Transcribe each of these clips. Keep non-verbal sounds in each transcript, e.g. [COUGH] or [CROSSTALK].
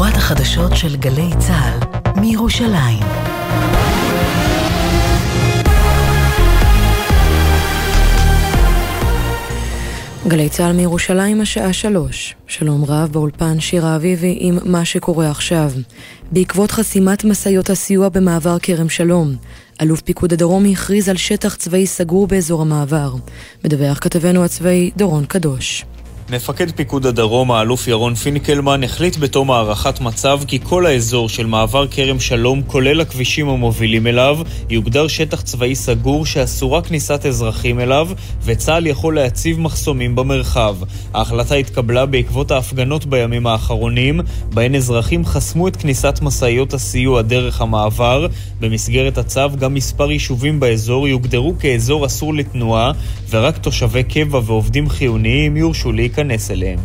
מהדורת החדשות של גלי צה"ל מירושלים. גלי צה"ל מירושלים השעה שלוש. שלום רב באולפן שירה אביבי עם מה שקורה עכשיו. בעקבות חסימת משאיות הסיוע במעבר כרם שלום, אלוף פיקוד הדרום הכריז על שטח צבאי סגור באזור המעבר. מדווח כתבנו הצבאי דורון קדוש. מפקד פיקוד הדרום, האלוף ירון פינקלמן, החליט בתום הערכת מצב כי כל האזור של מעבר כרם שלום, כולל הכבישים המובילים אליו, יוגדר שטח צבאי סגור שאסורה כניסת אזרחים אליו, וצה"ל יכול להציב מחסומים במרחב. ההחלטה התקבלה בעקבות ההפגנות בימים האחרונים, בהן אזרחים חסמו את כניסת משאיות הסיוע דרך המעבר. במסגרת הצו גם מספר יישובים באזור יוגדרו כאזור אסור לתנועה, ורק תושבי קבע ועובדים חיוניים יורשו להיכנס. להיכנס אליהם.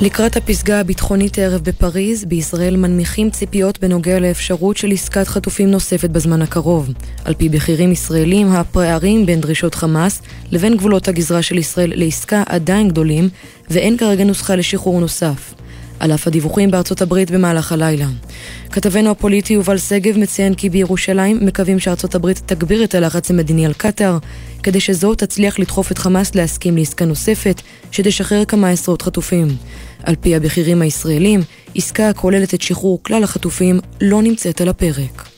לקראת הפסגה הביטחונית הערב בפריז, בישראל מנמיכים ציפיות בנוגע לאפשרות של עסקת חטופים נוספת בזמן הקרוב. על פי בכירים ישראלים, הפערים בין דרישות חמאס לבין גבולות הגזרה של ישראל לעסקה עדיין גדולים, ואין כרגע נוסחה לשחרור נוסף. על אף הדיווחים בארצות הברית במהלך הלילה. כתבנו הפוליטי יובל שגב מציין כי בירושלים מקווים שארצות הברית תגביר את הלחץ המדיני על קטאר, כדי שזו תצליח לדחוף את חמאס להסכים לעסקה נוספת, שתשחרר כמה עשרות חטופים. על פי הבכירים הישראלים, עסקה הכוללת את שחרור כלל החטופים לא נמצאת על הפרק.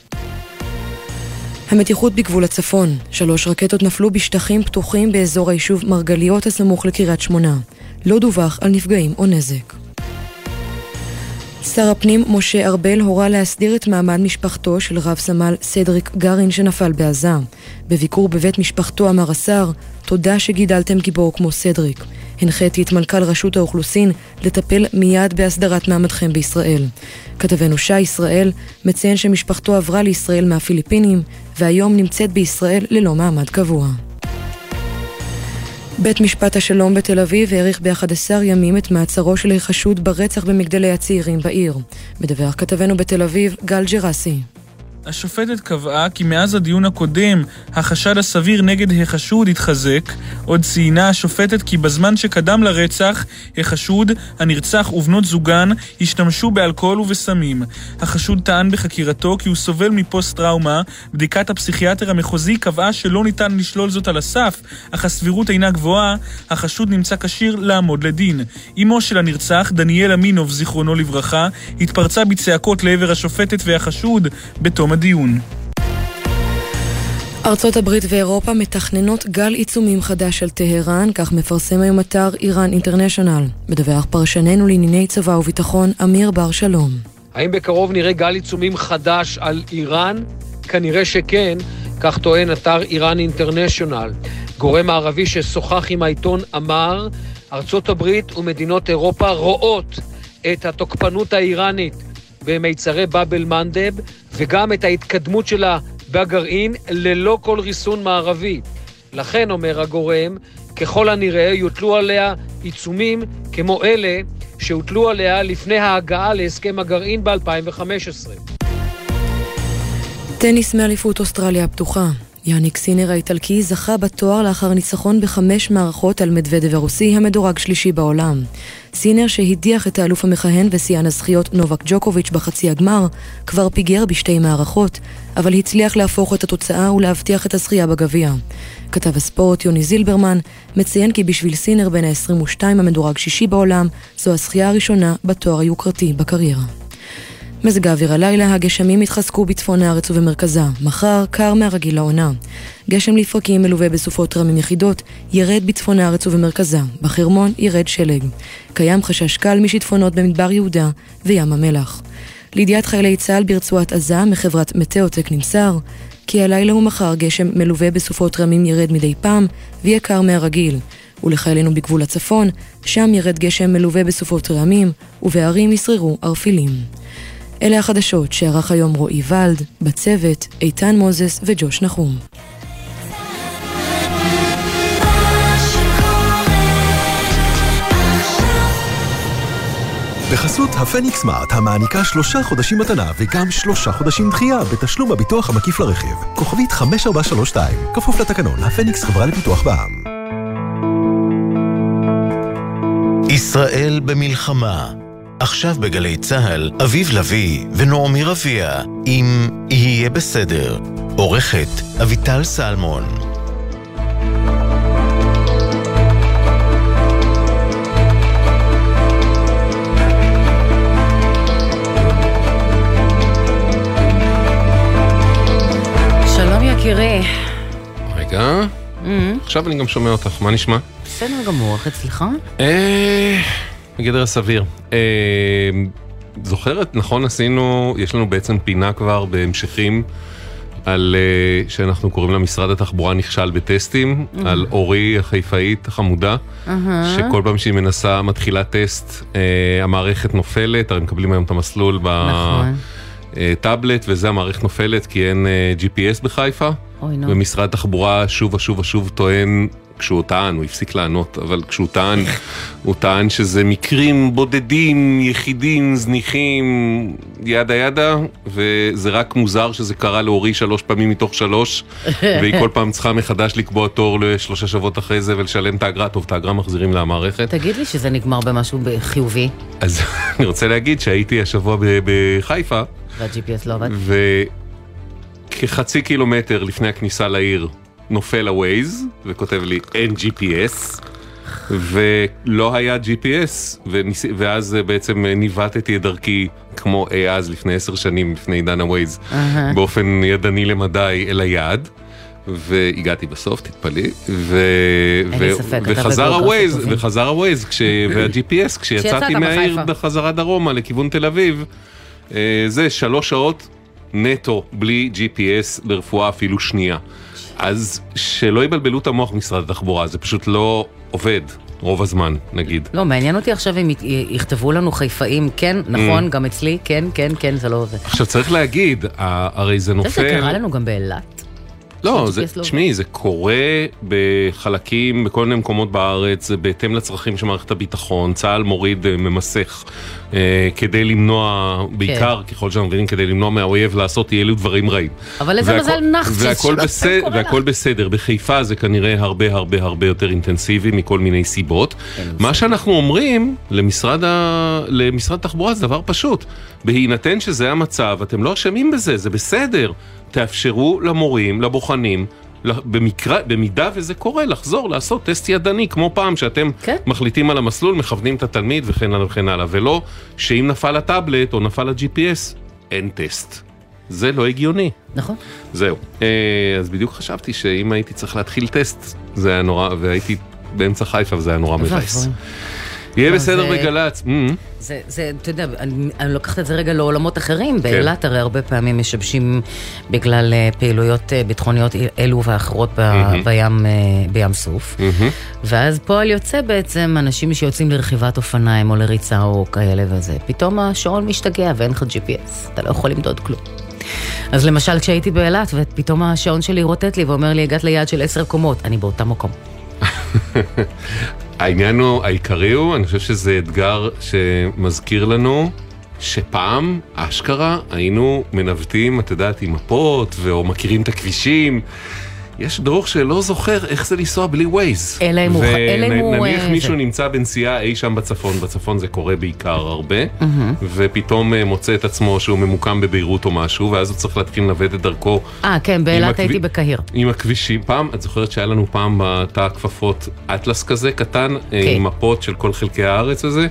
המתיחות בגבול הצפון, שלוש רקטות נפלו בשטחים פתוחים באזור היישוב מרגליות הסמוך לקריית שמונה. לא דווח על נפגעים או נזק. שר הפנים משה ארבל הורה להסדיר את מעמד משפחתו של רב סמל סדריק גרין שנפל בעזה. בביקור בבית משפחתו אמר השר, תודה שגידלתם גיבור כמו סדריק. הנחיתי את מנכ"ל רשות האוכלוסין לטפל מיד בהסדרת מעמדכם בישראל. כתבנו שי ישראל מציין שמשפחתו עברה לישראל מהפיליפינים והיום נמצאת בישראל ללא מעמד קבוע. בית משפט השלום בתל אביב האריך ב-11 ימים את מעצרו של החשוד ברצח במגדלי הצעירים בעיר. מדווח כתבנו בתל אביב, גל ג'רסי. השופטת קבעה כי מאז הדיון הקודם החשד הסביר נגד החשוד התחזק. עוד ציינה השופטת כי בזמן שקדם לרצח, החשוד, הנרצח ובנות זוגן השתמשו באלכוהול ובסמים. החשוד טען בחקירתו כי הוא סובל מפוסט-טראומה. בדיקת הפסיכיאטר המחוזי קבעה שלא ניתן לשלול זאת על הסף, אך הסבירות אינה גבוהה. החשוד נמצא כשיר לעמוד לדין. אמו של הנרצח, דניאל אמינוב, זיכרונו לברכה, התפרצה בצעקות לעבר השופטת והחשוד בתום הדיון. ארצות הברית ואירופה מתכננות גל עיצומים חדש על טהרן, כך מפרסם היום אתר איראן אינטרנשיונל. מדווח פרשננו לענייני צבא וביטחון, אמיר בר שלום. האם בקרוב נראה גל עיצומים חדש על איראן? כנראה שכן, כך טוען אתר איראן אינטרנשיונל. גורם מערבי ששוחח עם העיתון אמר, ארצות הברית ומדינות אירופה רואות את התוקפנות האיראנית במיצרי באבל מנדב, וגם את ההתקדמות שלה בגרעין ללא כל ריסון מערבי. לכן, אומר הגורם, ככל הנראה יוטלו עליה עיצומים כמו אלה שהוטלו עליה לפני ההגעה להסכם הגרעין ב-2015. טניס מאליפות אוסטרליה הפתוחה. יאניק סינר האיטלקי זכה בתואר לאחר ניצחון בחמש מערכות על מדוודב הרוסי המדורג שלישי בעולם. סינר שהדיח את האלוף המכהן ושיאן הזכיות נובק ג'וקוביץ' בחצי הגמר, כבר פיגר בשתי מערכות, אבל הצליח להפוך את התוצאה ולהבטיח את הזכייה בגביע. כתב הספורט יוני זילברמן מציין כי בשביל סינר בין ה-22 המדורג שישי בעולם, זו הזכייה הראשונה בתואר היוקרתי בקריירה. מזג האוויר הלילה, הגשמים יתחזקו בצפון הארץ ובמרכזה. מחר, קר מהרגיל לעונה. גשם לפרקים מלווה בסופות רמים יחידות, ירד בצפון הארץ ובמרכזה. בחרמון ירד שלג. קיים חשש קל משיטפונות במדבר יהודה וים המלח. לידיעת חיילי צה"ל ברצועת עזה מחברת מטאוטק נמסר כי הלילה ומחר גשם מלווה בסופות רמים ירד מדי פעם ויהיה קר מהרגיל. ולחיילינו בגבול הצפון, שם ירד גשם מלווה בסופות רעמים, ובערים ישררו ערפילים. אלה החדשות שערך היום רועי ולד, בצוות, איתן מוזס וג'וש נחום. בחסות הפניקס סמארט, המעניקה שלושה חודשים מתנה וגם שלושה חודשים דחייה בתשלום הביטוח המקיף לרכיב. כוכבית 5432, כפוף לתקנון, הפניקס חברה לפיתוח בע"מ. ישראל במלחמה עכשיו בגלי צה"ל, אביב לביא ונעמי רביע, אם יהיה בסדר. עורכת אביטל סלמון. שלום יקירי. רגע, Mm-hmm. עכשיו אני גם שומע אותך, מה נשמע? בסדר גמור, איך אצלך? אה... בגדר הסביר. אה... זוכרת, נכון עשינו, יש לנו בעצם פינה כבר בהמשכים על אה, שאנחנו קוראים לה משרד התחבורה נכשל בטסטים, על אורי החיפאית החמודה, שכל פעם שהיא מנסה, מתחילה טסט, אה, המערכת נופלת, הרי מקבלים היום את המסלול נכון. בטאבלט, וזה המערכת נופלת כי אין אה, GPS בחיפה. אוי נו. ומשרד התחבורה שוב ושוב ושוב טוען, כשהוא טען, הוא הפסיק לענות, אבל כשהוא טען, [LAUGHS] הוא טען שזה מקרים בודדים, יחידים, זניחים, ידה ידה, וזה רק מוזר שזה קרה לאורי שלוש פעמים מתוך שלוש, [LAUGHS] והיא כל פעם צריכה מחדש לקבוע תור לשלושה שבועות אחרי זה ולשלם את האגרה, טוב, את האגרה מחזירים למערכת. תגיד לי שזה נגמר במשהו חיובי, אז [LAUGHS] אני רוצה להגיד שהייתי השבוע בחיפה, וה-GPS לא עבד? וכחצי קילומטר לפני הכניסה לעיר נופל ה-Waze וכותב לי אין GPS ולא היה GPS וניס... ואז אה, בעצם אה, ניווטתי את דרכי כמו אי אז לפני עשר שנים לפני עידן ה-Waze אהה. באופן ידני למדי אל היעד. והגעתי בסוף, תתפלאי, ו... לי ספק, וחזר טובים. וחזר ה-Waze, כש... [CLEARS THROAT] וה-GPS, כשיצאתי כשיצאת מהעיר. בחזרה דרומה לכיוון תל אביב, אה, זה שלוש שעות נטו, בלי GPS לרפואה אפילו שנייה. אז שלא יבלבלו את המוח משרד התחבורה, זה פשוט לא עובד רוב הזמן, נגיד. לא, מעניין אותי עכשיו אם יכתבו לנו חיפאים, כן, נכון, גם אצלי, כן, כן, כן, זה לא עובד. עכשיו צריך להגיד, הרי זה נופל... קרה לנו גם באילת. לא, לא תשמעי, זה קורה בחלקים, בכל מיני מקומות בארץ, זה בהתאם לצרכים של מערכת הביטחון, צה"ל מוריד, אה, ממסך, אה, כדי למנוע, כן. בעיקר, ככל שאנחנו מבינים, כדי למנוע מהאויב לעשות אילו דברים רעים. אבל איזה מזל והכל בסדר, קורה והכל בסדר. בחיפה זה כנראה הרבה הרבה הרבה יותר אינטנסיבי מכל מיני סיבות. מה שאנחנו אומרים למשרד, ה... למשרד התחבורה זה דבר פשוט. בהינתן שזה המצב, אתם לא אשמים בזה, זה בסדר. תאפשרו למורים, לבוחנים, במקרה, במידה וזה קורה, לחזור לעשות טסט ידני, כמו פעם שאתם כן. מחליטים על המסלול, מכוונים את התלמיד וכן הלאה וכן הלאה, ולא שאם נפל הטאבלט או נפל ה-GPS, אין טסט. זה לא הגיוני. נכון. זהו. אה, אז בדיוק חשבתי שאם הייתי צריך להתחיל טסט, זה היה נורא, והייתי באמצע חיפה וזה היה נורא מבאס. יהיה לא, בסדר בגל"צ. זה, זה, אתה יודע, אני, אני לוקחת את זה רגע לעולמות אחרים. באילת הרי הרבה פעמים משבשים בגלל אה, פעילויות אה, ביטחוניות אלו ואחרות ב. בים, אה, בים סוף. ואז פועל יוצא בעצם אנשים שיוצאים לרכיבת אופניים או לריצה או כאלה וזה. פתאום השעון משתגע ואין לך GPS, אתה לא יכול למדוד כלום. אז למשל כשהייתי באילת ופתאום השעון שלי רוטט לי ואומר לי הגעת ליעד של עשר קומות, אני באותה מקום. [LAUGHS] העניין הוא, העיקרי הוא, אני חושב שזה אתגר שמזכיר לנו שפעם, אשכרה, היינו מנווטים, את יודעת, עם מפות, או מכירים את הכבישים. יש דרוך שלא זוכר איך זה לנסוע בלי ווייז. אלא אם הוא- ונניח אה, מישהו זה. נמצא בנסיעה אי שם בצפון, בצפון זה קורה בעיקר הרבה, ופתאום אה, מוצא את עצמו שהוא ממוקם בביירות או משהו, ואז הוא צריך להתחיל לנווט את דרכו אה, כן, באילת הכבי- הייתי בקהיר. עם הכבישים. פעם, את זוכרת שהיה לנו פעם בתא הכפפות אטלס כזה קטן, אה, כן. עם מפות של כל חלקי הארץ וזה?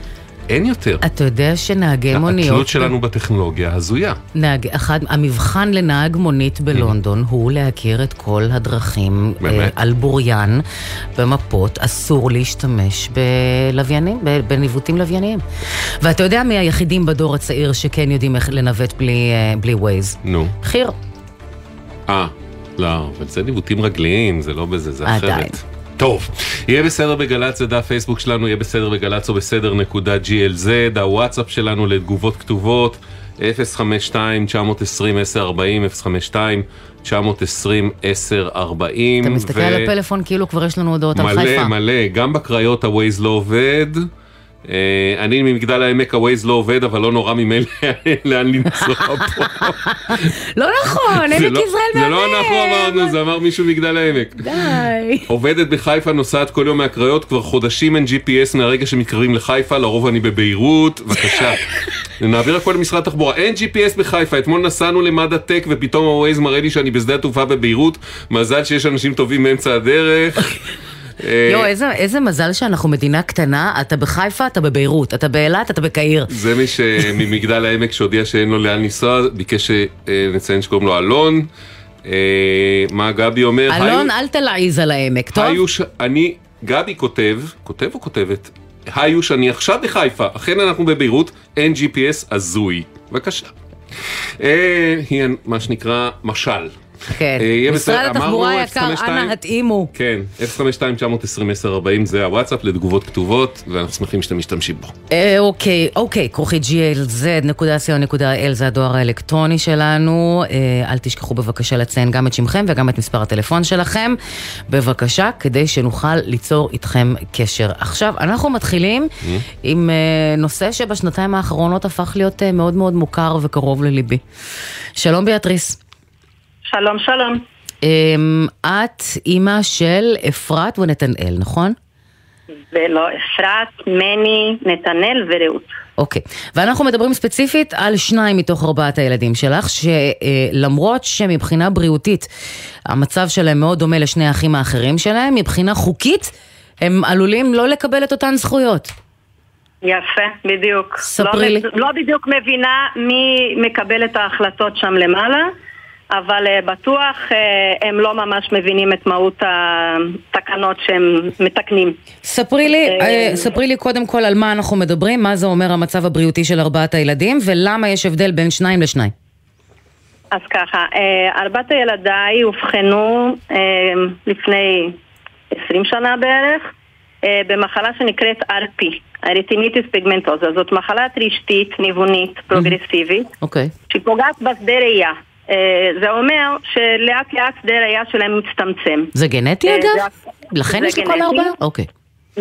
אין יותר. אתה יודע שנהגי מוניות... התלות שלנו בטכנולוגיה הזויה. נהג, אחד, המבחן לנהג מונית בלונדון הוא להכיר את כל הדרכים באמת? אה, על בוריין במפות, אסור להשתמש בלוויינים, בניווטים לווייניים. ואתה יודע מי היחידים בדור הצעיר שכן יודעים איך לנווט בלי, אה, בלי ווייז? נו. חי"ר. אה, לא, אבל זה ניווטים רגליים, זה לא בזה, זה עדיין. טוב, יהיה בסדר בגל"צ, זה דף פייסבוק שלנו, יהיה בסדר בגל"צ או בסדר נקודה glz, הוואטסאפ שלנו לתגובות כתובות, 052-920-1040, 052-920-1040. אתה מסתכל על הפלאפון כאילו כבר יש לנו הודעות על מלא חיפה. מלא, גם בקריות הווייז לא עובד, אני ממגדל העמק, הווייז לא עובד, אבל לא נורא ממילא [LAUGHS] לאן לנסוע פה. לא נכון, עמק לא- יזרעאל זה לא אנחנו אמרנו, זה אמר מישהו מגדל העמק. די. עובדת בחיפה, נוסעת כל יום מהקריות, כבר חודשים אין GPS מהרגע שמתקרבים לחיפה, לרוב אני בביירות, בבקשה. [LAUGHS] נעביר הכל למשרד התחבורה. אין GPS בחיפה, אתמול נסענו למדע טק ופתאום הווייז מראה לי שאני בשדה התעופה בביירות, מזל שיש אנשים טובים באמצע הדרך. [LAUGHS] אה, יואו, איזה- איזה מזל שאנחנו מדינה קטנה, אתה בחיפה, אתה בביירות, אתה באילת, אתה בקהיר. זה מי שממגדל [LAUGHS] העמק שהודיע שאין לו לאן לנסוע, ביקש שנציין שקוראים לו אלון. אה, מה גבי אומר? אלון, אל תלעיז על העמק, טוב? אני, גבי כותב, כותב או כותבת? היו שאני עכשיו בחיפה, אכן אנחנו בביירות, אין GPS הזוי. בבקשה. אה, היא מה שנקרא משל. כן. אה, משרד התחבורה היקר, 052? אנא התאימו. כן, 052-920-1040 זה הוואטסאפ לתגובות כתובות, ואנחנו שמחים שאתם משתמשים בו. אה, אוקיי, אוקיי, כרוכית glz.co.il זה הדואר האלקטרוני שלנו. אה, אל תשכחו בבקשה לציין גם את שמכם וגם את מספר הטלפון שלכם. בבקשה, כדי שנוכל ליצור איתכם קשר. עכשיו, אנחנו מתחילים עם נושא שבשנתיים האחרונות הפך להיות מאוד מאוד מוכר וקרוב לליבי. שלום ביאטריס. שלום, שלום. אמ, את אימא של אפרת ונתנאל, נכון? ולא אפרת, מני, נתנאל ורעות. אוקיי, ואנחנו מדברים ספציפית על שניים מתוך ארבעת הילדים שלך, שלמרות שמבחינה בריאותית המצב שלהם מאוד דומה לשני האחים האחרים שלהם, מבחינה חוקית הם עלולים לא לקבל את אותן זכויות. יפה, בדיוק. ספרי לא, לי. לא בדיוק מבינה מי מקבל את ההחלטות שם למעלה, אבל uh, בטוח uh, הם לא ממש מבינים את מהות התקנות שהם מתקנים. ספרי לי, אה, אה, ספרי לי קודם כל על מה אנחנו מדברים, מה זה אומר המצב הבריאותי של ארבעת הילדים, ולמה יש הבדל בין שניים לשניים. אז ככה, אה, ארבעת ילדיי אובחנו אה, לפני 20 שנה בערך אה, במחלה שנקראת RP, אריתימיטיס פיגמנטוזה. זאת מחלה רשתית, ניוונית, פרוגרסיבית, אוקיי. שפוגעת בשדה ראייה. אה, זה אומר שלאט לאט שדה ראייה שלהם מצטמצם. זה גנטי אה, אגב? לכן יש לכל. ארבעה? אוקיי.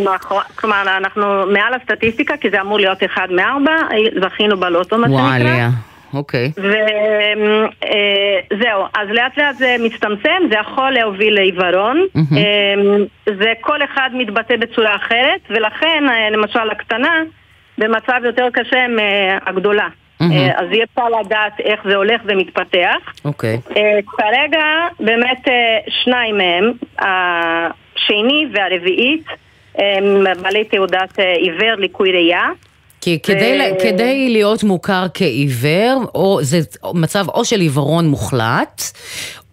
נכון, כלומר אנחנו מעל הסטטיסטיקה כי זה אמור להיות אחד מארבע, זכינו בלוטו מה שנקרא. וואליה, אוקיי. וזהו, אז לאט לאט זה מצטמצם, זה יכול להוביל לעיוורון. אמ, זה כל אחד מתבטא בצורה אחרת, ולכן אה, למשל הקטנה במצב יותר קשה מהגדולה. אה, אז אי אפשר לדעת איך זה הולך ומתפתח. אוקיי. אה, כרגע באמת אה, שניים מהם, השני והרביעית, הם בעלי תעודת עיוור ליקוי ראייה. כי כדי, ו- כדי להיות מוכר כעיוור, או זה מצב או של עיוורון מוחלט,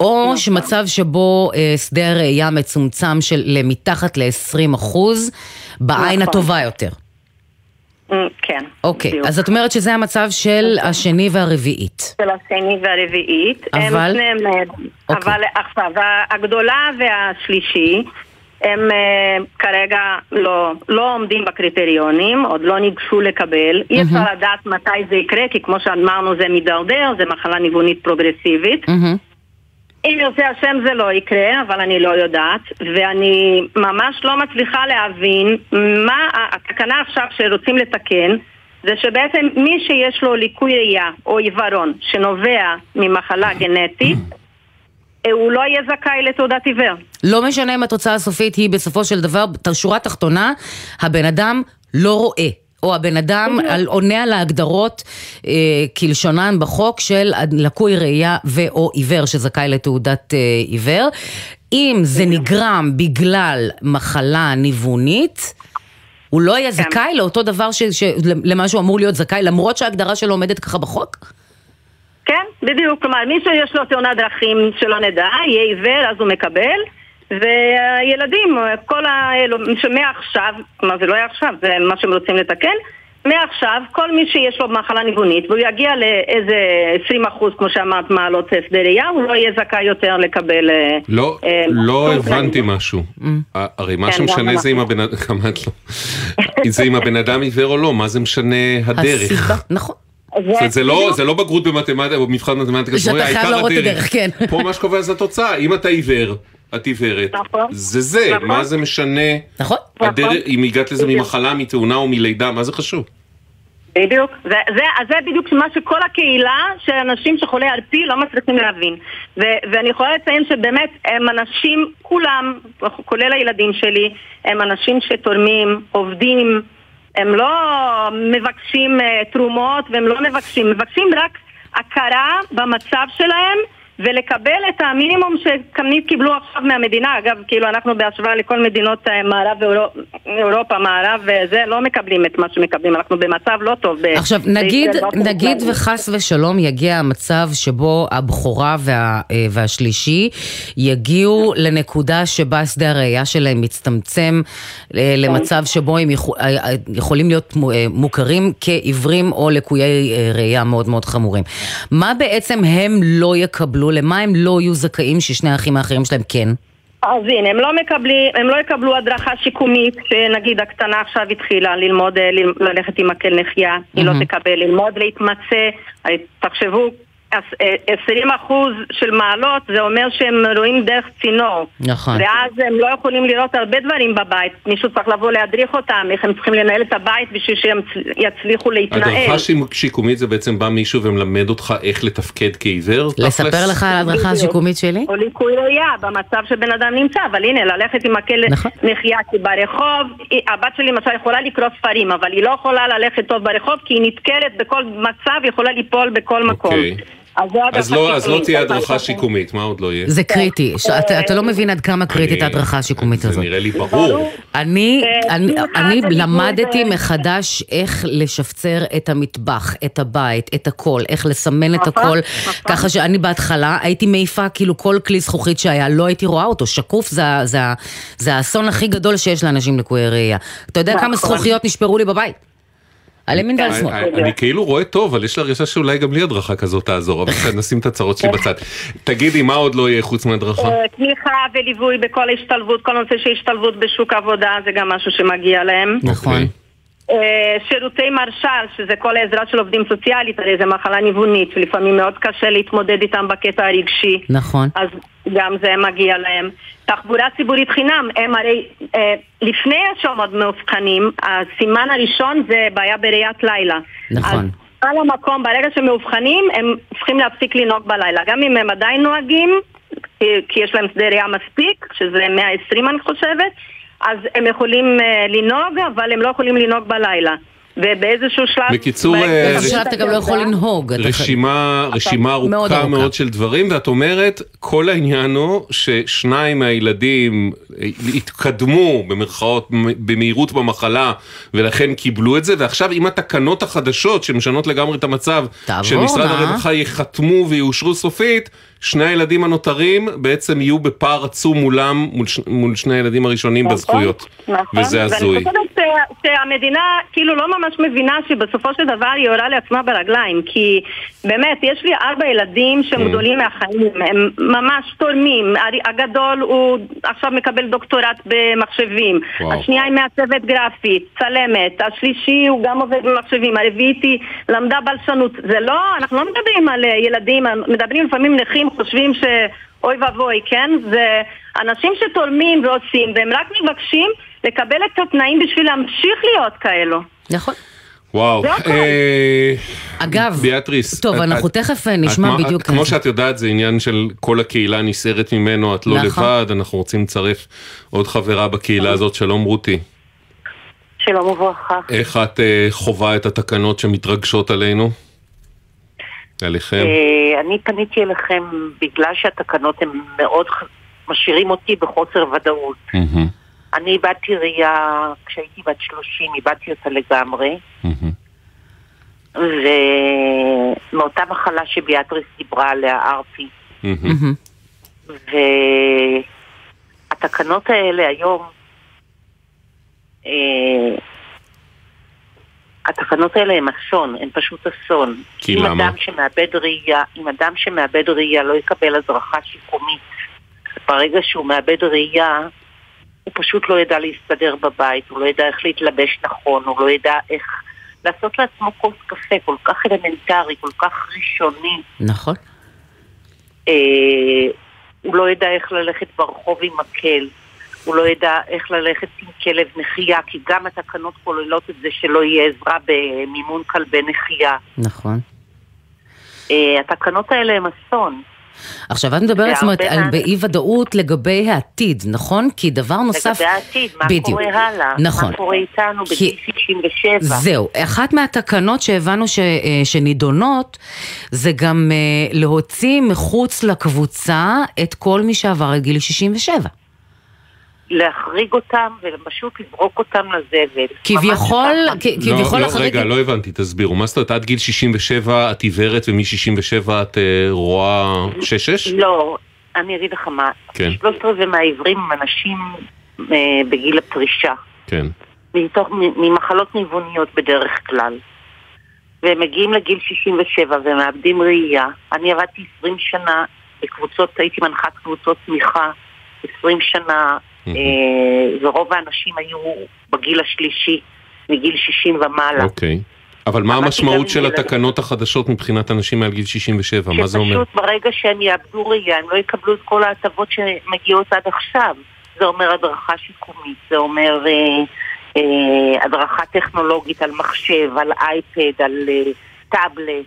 או נכון. שמצב שבו אה, שדה הראייה מצומצם של למתחת ל-20 אחוז, בעין נכון. הטובה יותר. כן. אוקיי, בדיוק. אז את אומרת שזה המצב של השני והרביעית. של השני והרביעית. אבל? שניהם, אה, אוקיי. אבל עכשיו, הגדולה והשלישי, הם אה, כרגע לא, לא עומדים בקריטריונים, עוד לא ניגשו לקבל. אי אפשר לדעת מתי זה יקרה, כי כמו שאמרנו זה מידרדר, זה מחלה ניוונית פרוגרסיבית. מהמם. אם ירצה השם זה לא יקרה, אבל אני לא יודעת, ואני ממש לא מצליחה להבין מה התקנה עכשיו שרוצים לתקן, זה שבעצם מי שיש לו ליקוי ראייה או עיוורון שנובע ממחלה גנטית, אה, הוא לא יהיה זכאי לתעודת עיוור. לא משנה אם התוצאה הסופית היא בסופו של דבר, שורה תחתונה, הבן אדם לא רואה. או הבן אדם על, עונה על ההגדרות אה, כלשונן בחוק של לקוי ראייה ו/או עיוור שזכאי לתעודת אה, עיוור. אם זה נגרם בגלל מחלה ניוונית, הוא לא יהיה זכאי לאותו דבר ש, ש, למה שהוא אמור להיות זכאי, למרות שההגדרה שלו עומדת ככה בחוק? כן, בדיוק. כלומר, מי שיש לו תאונת דרכים שלא נדע, יהיה עיוור, אז הוא מקבל. והילדים, כל האלו, שמעכשיו, כלומר זה לא יהיה עכשיו, זה מה שהם רוצים לתקן, מעכשיו, כל מי שיש לו מחלה ניוונית, והוא יגיע לאיזה 20 אחוז, כמו שאמרת, מעלות שדה ראייה, הוא לא יהיה זכאי יותר לקבל... אה, לא, אה, לא הבנתי תנאים. משהו. הרי מה כן, שמשנה זה אם הבן אדם, [LAUGHS] גם את לא. [LAUGHS] זה אם הבן אדם עיוור או לא, מה זה משנה הדרך? הסיבה, נכון. אומרת, זה לא, זה לא בגרות במתמטיקה או מבחן מתמטיקה, שאתה חייב העיקר להראות את הדרך, כן. פה מה שקובע זה התוצאה, אם אתה עיוור, את עיוורת. נכון. זה זה, נכון. מה זה משנה? נכון. הדרך, נכון. אם הגעת לזה. ממחלה, מתאונה או מלידה, מה זה חשוב? בדיוק. זה, זה, אז זה בדיוק מה שכל הקהילה של אנשים שחולי ערפי לא מצליחים להבין. ו, ואני יכולה לציין שבאמת הם אנשים, כולם, כולל הילדים שלי, הם אנשים שתורמים, עובדים, הם לא מבקשים אה, תרומות והם לא מבקשים, מבקשים רק הכרה במצב שלהם ולקבל את המינימום שתמיד קיבלו עכשיו מהמדינה. אגב, כאילו אנחנו בהשוואה לכל מדינות אה, מערב אירופה, מערב וזה, לא מקבלים את מה שמקבלים, אנחנו במצב לא טוב. עכשיו, נגיד, נגיד. וחס ושלום יגיע המצב שבו הבכורה וה, אה, והשלישי יגיעו לנקודה שבה שדה הראייה שלהם מצטמצם אה, למצב שבו הם יכול, אה, אה, יכולים להיות מו- אה, מוכרים כעיוורים או לקויי אה, ראייה מאוד מאוד חמורים. מה בעצם הם לא יקבלו, למה הם לא יהיו זכאים ששני האחים האחרים שלהם כן? אז הנה, הם לא מקבלים, הם לא יקבלו הדרכה שיקומית, שנגיד הקטנה עכשיו התחילה ללמוד, אה, ללכת עם מקל נחייה, היא לא. תקבל, ללמוד להתמצא, אה, תחשבו, עש- אה, 20% של מעלות זה אומר שהם רואים דרך צינור. נכון. ואז הם לא יכולים לראות הרבה דברים בבית, מישהו צריך לבוא להדריך אותם, איך הם צריכים לנהל את הבית בשביל שהם יצליחו להתנהל. הדרכה שיק- שיקומית זה בעצם בא מישהו ומלמד אותך איך לתפקד כעיוור? לספר? לך על ההדרכה. השיקומית שלי? או ליקוי ראייה במצב שבן אדם נמצא, אבל הנה, ללכת עם מקל נכון. נחייה, כי ברחוב, הבת שלי למשל יכולה לקרוא ספרים, אבל היא לא יכולה ללכת טוב ברחוב, כי היא נתקלת בכל מצב, היא יכולה ליפול בכל מקום. אוקיי. אז זה לא, אז לא. תהיה הדרכה שיקומית. מה עוד לא יהיה? זה קריטי, ש- אתה, אתה לא מבין עד כמה קריטית ההדרכה השיקומית זה הזאת. נראה לי ברור. אני, אה, למדתי ל- מחדש איך לשפצר את המטבח, את הבית, את הכל, איך לסמן את הכל. ככה שאני בהתחלה הייתי מעיפה כאילו כל כלי זכוכית שהיה, לא הייתי רואה אותו, שקוף זה, זה, זה האסון הכי גדול שיש לאנשים לקויי ראייה. אתה יודע כמה. זכוכיות נשברו לי בבית? על ימין ועל שמאל. אני- כאילו רואה טוב, אבל יש לי הרגשה שאולי גם לי הדרכה כזאת תעזור, אבל נשים את הצרות שלי בצד. תגידי, מה עוד לא יהיה חוץ מהדרכה? אה, תמיכה וליווי בכל ההשתלבות, כל נושא של השתלבות בשוק העבודה זה גם משהו שמגיע להם. נכון. אה, שירותי מרשל, שזה כל העזרה של עובדים סוציאלית, הרי זו מחלה ניוונית, שלפעמים מאוד קשה להתמודד איתם בקטע הרגשי. נכון. אז גם זה מגיע להם. תחבורה ציבורית חינם, הם הרי אה, לפני שהם עוד מאובחנים, הסימן הראשון זה בעיה בראיית לילה. נכון. אז על המקום, ברגע שהם מאובחנים, הם צריכים להפסיק לנהוג בלילה. גם אם הם עדיין נוהגים, כי- כי יש להם שדה ראייה מספיק, שזה 120 אני חושבת, אז הם יכולים אה, לנהוג, אבל הם לא יכולים לנהוג בלילה. ובאיזשהו שלב... בקיצור, אה, אתה גם לא יכול לנהוג. רשימה, רשימה מאוד ארוכה ארוכה. מאוד של דברים, ואת אומרת, כל העניין הוא ששניים מהילדים אה, התקדמו במרכאות במהירות במחלה, ולכן קיבלו את זה, ועכשיו עם התקנות החדשות שמשנות לגמרי את המצב, תעבורנה. שמשרד הרווחה יחתמו ויאושרו סופית, שני הילדים הנותרים בעצם יהיו בפער עצום מולם, מול, ש... מול שני הילדים הראשונים נכון, בזכויות. נכון. וזה הזוי. ואני חושבת שהמדינה כאילו לא ממש מבינה שבסופו של דבר היא יורה לעצמה ברגליים, כי באמת, יש לי ארבע ילדים. שהם גדולים מהחיים, הם ממש תורמים. הגדול הוא עכשיו מקבל דוקטורט במחשבים, וואו. השנייה היא מעצבת גרפית, צלמת, השלישי הוא גם עובד במחשבים, הרביעית היא למדה בלשנות. זה לא, אנחנו לא מדברים על אה, ילדים, מדברים לפעמים נכים, חושבים ש... אוי ואבוי, כן? זה אנשים שתורמים ועושים, והם רק מבקשים לקבל את התנאים בשביל להמשיך להיות כאלו. נכון. וואו. אה, אגב, ביאטריס. טוב, את- אנחנו את- תכף אה, את נשמע בדיוק... את- כמו שאת יודעת, זה עניין של כל הקהילה נסערת ממנו, את לא נכון. לבד, אנחנו רוצים לצרף עוד חברה בקהילה הזאת, שלום רותי. שלום וברכה. איך את אה, חווה את התקנות שמתרגשות עלינו? עליכם? אה, אני פניתי אליכם בגלל שהתקנות הן מאוד משאירים אותי בחוסר ודאות. אני איבדתי ראייה כשהייתי בת 30, איבדתי אותה לגמרי. ומאותה מחלה שביאטריס דיברה עליה, ארפי. והתקנות האלה היום, אה, התקנות האלה הן אסון, הן פשוט אסון. כי אם למה? אדם שמאבד ראייה, אם אדם שמאבד ראייה לא יקבל הדרכה שיקומית, ברגע שהוא מאבד ראייה, הוא פשוט לא ידע להסתדר בבית, הוא לא ידע איך להתלבש נכון, הוא לא ידע איך לעשות לעצמו כוס קפה כל כך אלמנטרי, כל כך ראשוני. נכון. אה, הוא לא ידע איך ללכת ברחוב עם מקל, הוא לא ידע איך ללכת עם כלב נחייה, כי גם התקנות כוללות את זה שלא יהיה עזרה במימון כלבי נחייה. נכון. אה, התקנות האלה הם אסון. עכשיו את מדברת זאת אומרת על באי ודאות לגבי העתיד, נכון? כי דבר נוסף... לגבי העתיד, מה בדיוק. קורה הלאה? נכון. מה קורה איתנו כי- בגיל 67? זהו, אחת מהתקנות שהבנו ש, אה, שנידונות זה גם אה, להוציא מחוץ לקבוצה את כל מי שעבר את גיל 67. להחריג אותם ופשוט לזרוק אותם לזבל. כביכול, כביכול לא, לא, החריג... רגע, לא הבנתי, תסבירו. מה זאת אומרת, עד גיל 67 את עיוורת ומ-67 את אה, רואה 6-6? לא, אני אגיד לך מה, כן. שלושת רבעי מהעיוורים הם אנשים אה, בגיל הפרישה, כן. מתוך, ממחלות ניווניות בדרך כלל. והם מגיעים לגיל 67 והם מאבדים ראייה. אני עבדתי 20 שנה בקבוצות, הייתי מנחת קבוצות תמיכה 20 שנה, ורוב האנשים היו בגיל השלישי, מגיל 60 ומעלה. אוקיי. אבל מה המשמעות של. התקנות החדשות מבחינת אנשים מעל גיל 67? מה זה אומר? שפשוט ברגע שהם יאבדו ראייה, הם לא יקבלו את כל ההטבות שמגיעות עד עכשיו. זה אומר הדרכה שיקומית, זה אומר אה, אה, הדרכה טכנולוגית על מחשב, על אייפד, על אה, טאבלט.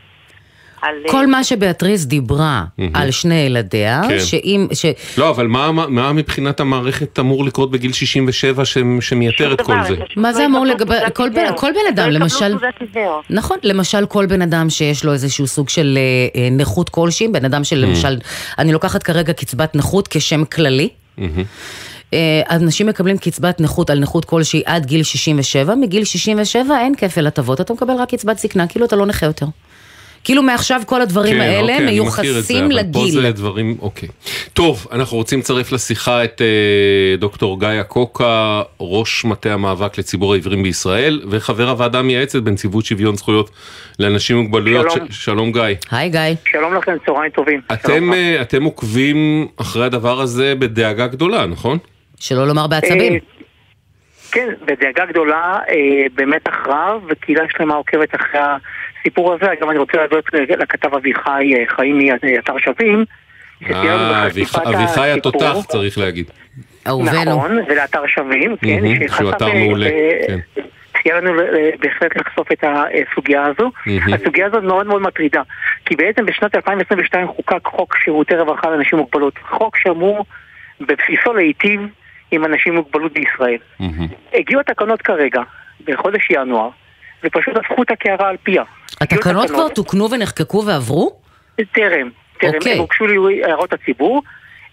על... אה, כל מה שבאטריס דיברה. על שני ילדיה, כן. שאם... ש... לא, אבל מה, מבחינת המערכת אמור לקרות בגיל 67 ש, שמייתר את כל זה? מה לא זה אמור יקבלו לגבי... כל בן- עיוור. כל בן אדם, לא יקבלו למשל... נכון, למשל כל בן אדם שיש לו איזשהו סוג של אה, אה, נכות כלשהי, בן אדם שלמשל, אני לוקחת כרגע קצבת נכות כשם כללי. אנשים מקבלים קצבת נכות על נכות כלשהי עד גיל 67, מגיל 67 אין כפל הטבות, אתה מקבל רק קצבת זקנה, כאילו אתה לא נכה יותר. כאילו מעכשיו כל הדברים כן, האלה אוקיי, מיוחסים אבל פה לגיל. זה דברים, אוקיי. טוב, אנחנו רוצים לצרף לשיחה את אה, דוקטור גיא קוקה, ראש מטה המאבק לציבור העיוורים בישראל, וחבר הוועדה המייעצת בנציבות שוויון זכויות לאנשים עם מוגבלויות. שלום. ש- שלום גיא. היי גיא. שלום לכם, צהריים טובים. אתם, אה, אתם עוקבים אחרי הדבר הזה בדאגה גדולה, נכון? שלא לומר בעצבים. אה, כן, בדאגה גדולה, אה, במתח רב, וקהילה שלמה עוקבת אחרי הסיפור הזה. גם אני רוצה להודות לכתב אביחי אה, חיים מאתר שווים. אה, בחשיפת אביח- אביחי. התותח צריך להגיד. אהובנו. נכון, ולאתר שווים, כן, שהוא אתר אה, מעולה, אה, כן. סייע לנו אה, בהחלט לחשוף את הסוגיה הזו. הסוגיה הזאת מאוד מאוד מטרידה, כי בעצם בשנת 2022 חוקק חוק שירותי רווחה לאנשים עם מוגבלות. חוק שאמור בבסיסו להיטיב עם אנשים עם מוגבלות בישראל. הגיעו התקנות כרגע, בחודש ינואר, ופשוט הפכו את הקערה על פיה. התקנות כבר תוקנו ונחקקו ועברו? טרם, טרם, אוקיי. הם הוגשו לי הערות הציבור.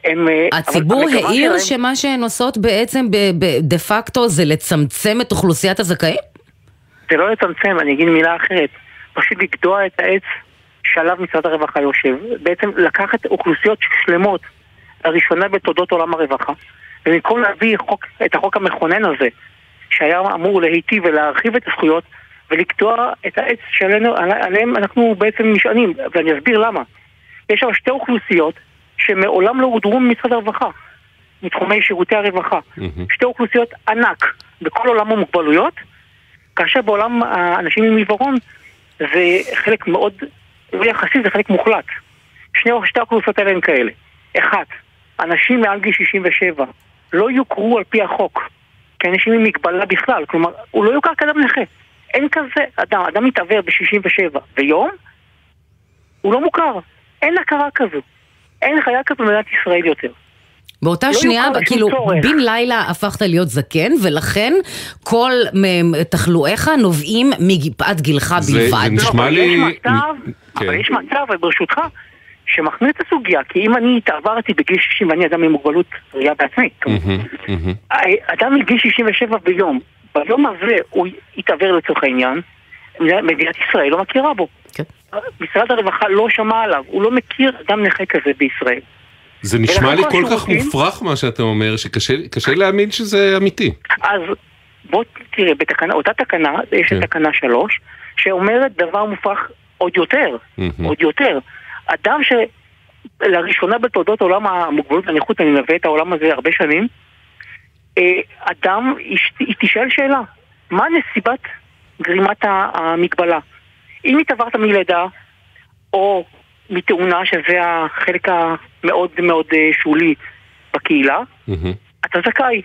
הם, אה, הציבור העיר שלהם- שמה שהן עושות בעצם דה פקטו זה לצמצם את אוכלוסיית הזכאים? זה לא לצמצם, אני אגיד מילה אחרת. פשוט לגדוע את העץ שעליו משרד הרווחה יושב. בעצם לקחת אוכלוסיות שלמות, לראשונה בתולדות עולם הרווחה, ובמקום להביא חוק, את החוק המכונן הזה, שהיה אמור להיטיב ולהרחיב את הזכויות, ולקטוע את העץ שעלינו, עליהם אנחנו בעצם נשענים, ואני אסביר למה. יש שם שתי אוכלוסיות שמעולם לא הודרו ממשרד הרווחה, מתחומי שירותי הרווחה. מהמם. שתי אוכלוסיות ענק בכל עולם המוגבלויות, כאשר בעולם האנשים עם עיוורון זה חלק מאוד, לא יחסי, זה חלק מוחלט. שני, שתי האוכלוסיות האלה הן כאלה. אחת, אנשים מעל גיל 67 לא יוכרו על פי החוק כאנשים עם מגבלה בכלל, כלומר, הוא לא יוכר כאדם נכה. אין כזה אדם, אדם מתעוור ב-67 ויום, הוא לא מוכר. אין הכרה כזו. אין חיה כזו במדינת ישראל יותר. באותה לא שנייה, כאילו, צורך. בן לילה הפכת להיות זקן, ולכן כל תחלואיך נובעים מפאת גילך זה- בלבד. זה נשמע אבל לי- יש מצב, כן. אבל יש מצב, ברשותך, שמחמיר את הסוגיה, כי אם אני התעברתי בגיל 60 ואני אדם עם מוגבלות ראייה בעצמי, מהמם, מהמם. אדם מגיל 67 ביום, ביום הזה הוא התעוור לצורך העניין, מדינת ישראל לא מכירה בו. כן. משרד הרווחה לא שמע עליו, הוא לא מכיר אדם נכה כזה בישראל. זה נשמע לי כל כל כך השירותים- מופרך מה שאתה אומר, שקשה קשה להאמין שזה אמיתי. אז בוא תראה, בתקנה, אותה תקנה, יש כן. את תקנה 3, שאומרת דבר מופרך עוד יותר, מהמם. עוד יותר. אדם שלראשונה בתולדות עולם המוגבלות והנכות, אני מלווה את העולם הזה הרבה שנים, אדם, יש- היא תשאל שאלה, מה נסיבת גרימת המגבלה? אם התעברת מלידה, או מתאונה, שזה החלק המאוד מאוד אה, שולי בקהילה. אתה זכאי.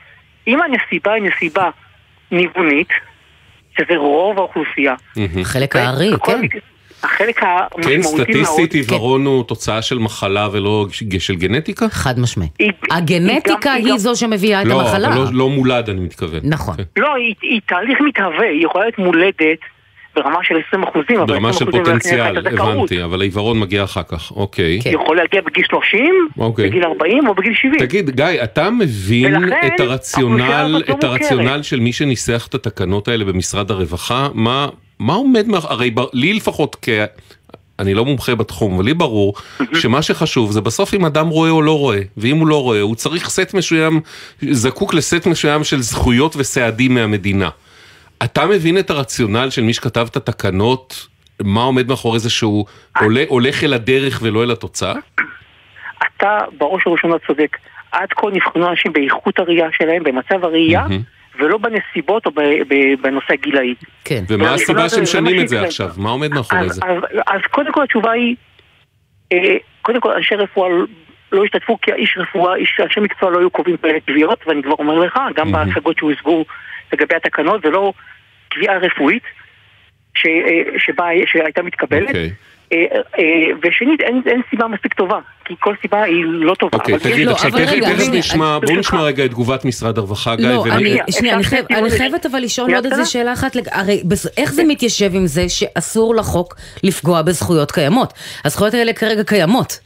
אם הנסיבה היא נסיבה ניוונית, שזה רוב האוכלוסייה. חלק הארי, בכל כן. החלק כן, המשמעותי מאוד, סטטיסטית עיוורון הוא תוצאה של מחלה ולא של גנטיקה? חד משמעית. היא- הגנטיקה היא זו שמביאה את לא, המחלה. לא- לא מולד אני מתכוון. נכון. כן. לא, היא, היא תהליך מתהווה, היא יכולה להיות מולדת ברמה של 20 אחוזים, ברמה 20 של פוטנציאל, את. הבנתי, אבל העיוורון מגיע אחר כך, אוקיי. כן. יכול להגיע בגיל 30, אוקיי. בגיל 40 או בגיל 70. תגיד, גיא, אתה מבין ולכן, את הרציונל, הזאת לא את הרציונל. של מי שניסח את התקנות האלה במשרד הרווחה? מה, מה עומד מאחורי, הרי ב- לי לפחות כ... אני לא מומחה בתחום, אבל לי ברור שמה שחשוב זה בסוף אם אדם רואה או לא רואה, ואם הוא לא רואה, הוא צריך סט מסוים, זקוק לסט מסוים של זכויות וסעדים מהמדינה. אתה מבין את הרציונל של מי שכתב את התקנות, מה עומד מאחורי זה שהוא עולה, הולך אל הדרך ולא אל התוצאה? אתה בראש ובראשונה צודק. עד כה נבחנו אנשים באיכות הראייה שלהם, במצב הראייה. ולא בנסיבות או ב- ב- בנושא הגילאי. כן. ומה הסיבה זה- שהם זה משנים מה את זה שיקרה. עכשיו? מה עומד מאחורי אז, זה? אז, אז קודם כל התשובה היא, אה, קודם כל אנשי רפואה לא השתתפו כי האיש רפואה, איש, אנשי מקצוע לא היו קובעים כאלה קביעות, ואני כבר אומר לך, גם מהמם. בהשגות שהושגו לגבי התקנות, זה לא קביעה רפואית ש, אה, שבה, שהייתה מתקבלת. אוקיי. אה, אה, ושנית, אין, אין סיבה מספיק טובה, כי כל סיבה היא לא טובה. אוקיי, יש- תגיד, לא, עכשיו תכף נשמע, אני- בואו נשמע רגע את תגובת משרד הרווחה, גיא, לא. אני, שנייה, אני, חייב, אני חייבת אבל לשאול עוד איזה? שאלה אחת, הרי איך זה מתיישב עם זה שאסור לחוק לפגוע בזכויות קיימות? הזכויות האלה כרגע קיימות.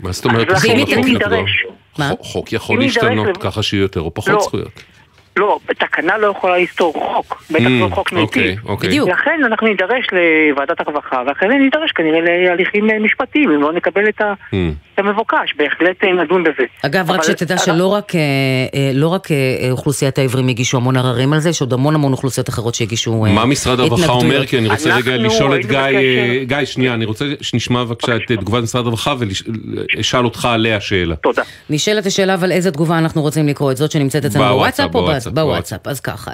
מה זאת אומרת אסור לחוק לפגוע? חוק- יכול להשתנות ככה שיהיו יותר או פחות לא. זכויות. לא, תקנה לא יכולה לסתור חוק, בטח לא Mm, חוק אוקיי, מיטיב. אוקיי. בדיוק. לכן אנחנו נידרש לוועדת הרווחה, ואחרי זה נידרש כנראה להליכים אה, משפטיים, אם לא נקבל את ה- את המבוקש, בהחלט אה, נדון בזה. אגב, רק אבל- שתדע שלא רק, אה, אה, לא רק אוכלוסיית העברים הגישו המון עררים על זה, יש עוד המון המון אוכלוסיות אחרות שהגישו מה משרד הרווחה. אומר? כי אני רוצה אנחנו רגע לשאול את גיא, בקשר- גיא, שנייה, אני רוצה שנשמע בבקשה את תגובת משרד הרווחה ואשאל אותך עליה שאלה. תודה. נשאלת השאלה אבל איזה תגובה אנחנו רוצים לקרוא, את זאת שנמצאת אצלנו בוואטסאפ, בוואטסאפ אז ככה,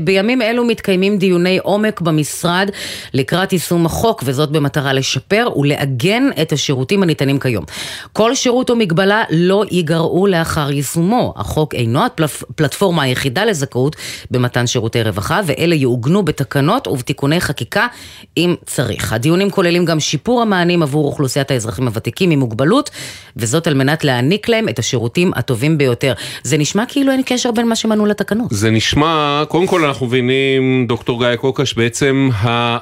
בימים אלו מתקיימים דיוני עומק במשרד לקראת יישום החוק, וזאת במטרה לשפר ולעגן את השירותים הניתנים כיום. כל שירות או מגבלה לא ייגרעו לאחר יישומו. החוק אינו הפלטפורמה היחידה לזכאות במתן שירותי רווחה, ואלה יעוגנו בתקנות ובתיקוני חקיקה אם צריך. הדיונים כוללים גם שיפור המענים עבור אוכלוסיית האזרחים הוותיקים עם מוגבלות, וזאת על מנת להעניק להם את השירותים הטובים ביותר. זה נשמע כאילו אין קשר בין מה שמנו לתקנות. זה נשמע, קודם כל אנחנו מבינים, דוקטור גיא קוקש, בעצם ה-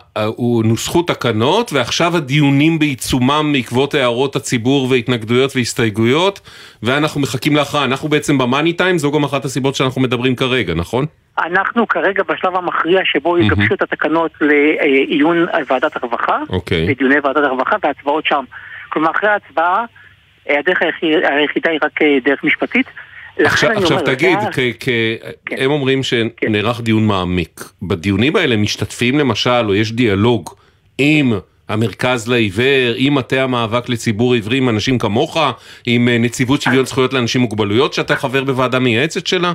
נוסחו תקנות ועכשיו הדיונים בעיצומם בעקבות הערות הציבור והתנגדויות והסתייגויות ואנחנו מחכים להכרעה, אנחנו בעצם במאני טיים, זו גם אחת הסיבות שאנחנו מדברים כרגע, נכון? אנחנו כרגע בשלב המכריע שבו יגבשו את התקנות לעיון ועדת הרווחה, אוקיי. לדיוני ועדת הרווחה והצבעות שם. כלומר, אחרי ההצבעה, הדרך היחיד- היחידה היא רק אה, דרך משפטית. עכשיו, עכשיו אומר, תגיד, כ- כ- הם אומרים שנערך דיון מעמיק. בדיונים האלה משתתפים למשל, או יש דיאלוג עם המרכז לעיוור, עם מטה המאבק לציבור עיוורי, עם אנשים כמוך, עם אה, נציבות שוויון זכויות לאנשים עם מוגבלויות, שאתה חבר בוועדה מייעצת שלה?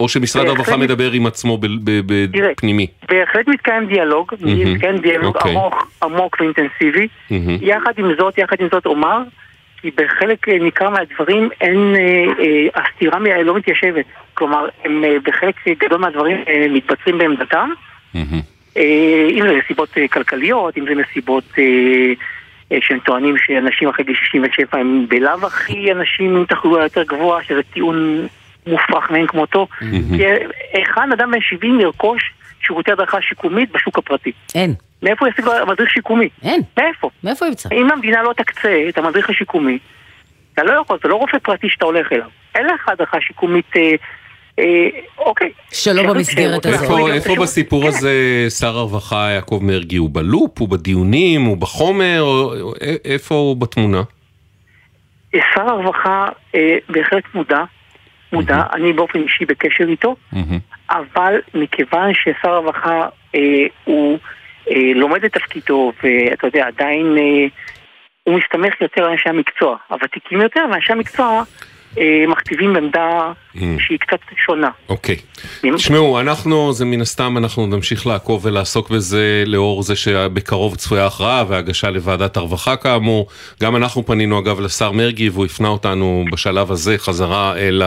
או שמשרד. הרווחה מדבר עם עצמו ב- ב- תראה, בפנימי? בהחלט מתקיים דיאלוג. מתקיים דיאלוג אוקיי. ארוך, עמוק ואינטנסיבי. יחד עם זאת, יחד עם זאת אומר, כי בחלק אה, ניכר מהדברים אין, אה, אה, הסתירה לא מתיישבת. כלומר, הם אה, בחלק גדול מהדברים אה, מתבצרים בעמדתם. אה, אם זה מסיבות אה, כלכליות, אם זה מסיבות אה, אה, שהם טוענים שאנשים אחרי גיל 67 הם בלאו הכי אנשים עם תחלואה יותר גבוהה, שזה טיעון מופרך מאין כמותו. כי היכן אדם בן 70 ירכוש שירותי הדרכה שיקומית בשוק הפרטי? אין, מאיפה ישיג מדריך שיקומי? אין. מאיפה? מאיפה ימצא? אם המדינה לא תקצה את המדריך השיקומי, אתה לא יכול, זה לא רופא פרטי שאתה הולך אליו. אין לך הדרכה שיקומית, אה, אוקיי. שלא שרוצה- במסגרת הזאת. איפה, בסיפור כן. הזה שר הרווחה יעקב מרגי? הוא בלופ? הוא בדיונים? הוא בחומר? איפה הוא בתמונה? שר הרווחה אה, בהחלט מודע, מודע, אני באופן אישי בקשר איתו. אבל מכיוון ששר הרווחה אה, הוא אה, לומד את תפקידו, ואתה יודע, עדיין אה, הוא מסתמך יותר על אנשי המקצוע, הוותיקים יותר, ואנשי המקצוע אה, מכתיבים עמדה שהיא קצת שונה. אוקיי. תשמעו, אנחנו, זה מן הסתם, אנחנו נמשיך לעקוב ולעסוק בזה לאור זה שבקרוב צפויה הכרעה והגשה לוועדת הרווחה כאמור. גם אנחנו פנינו אגב לשר מרגי והוא הפנה אותנו בשלב הזה חזרה אל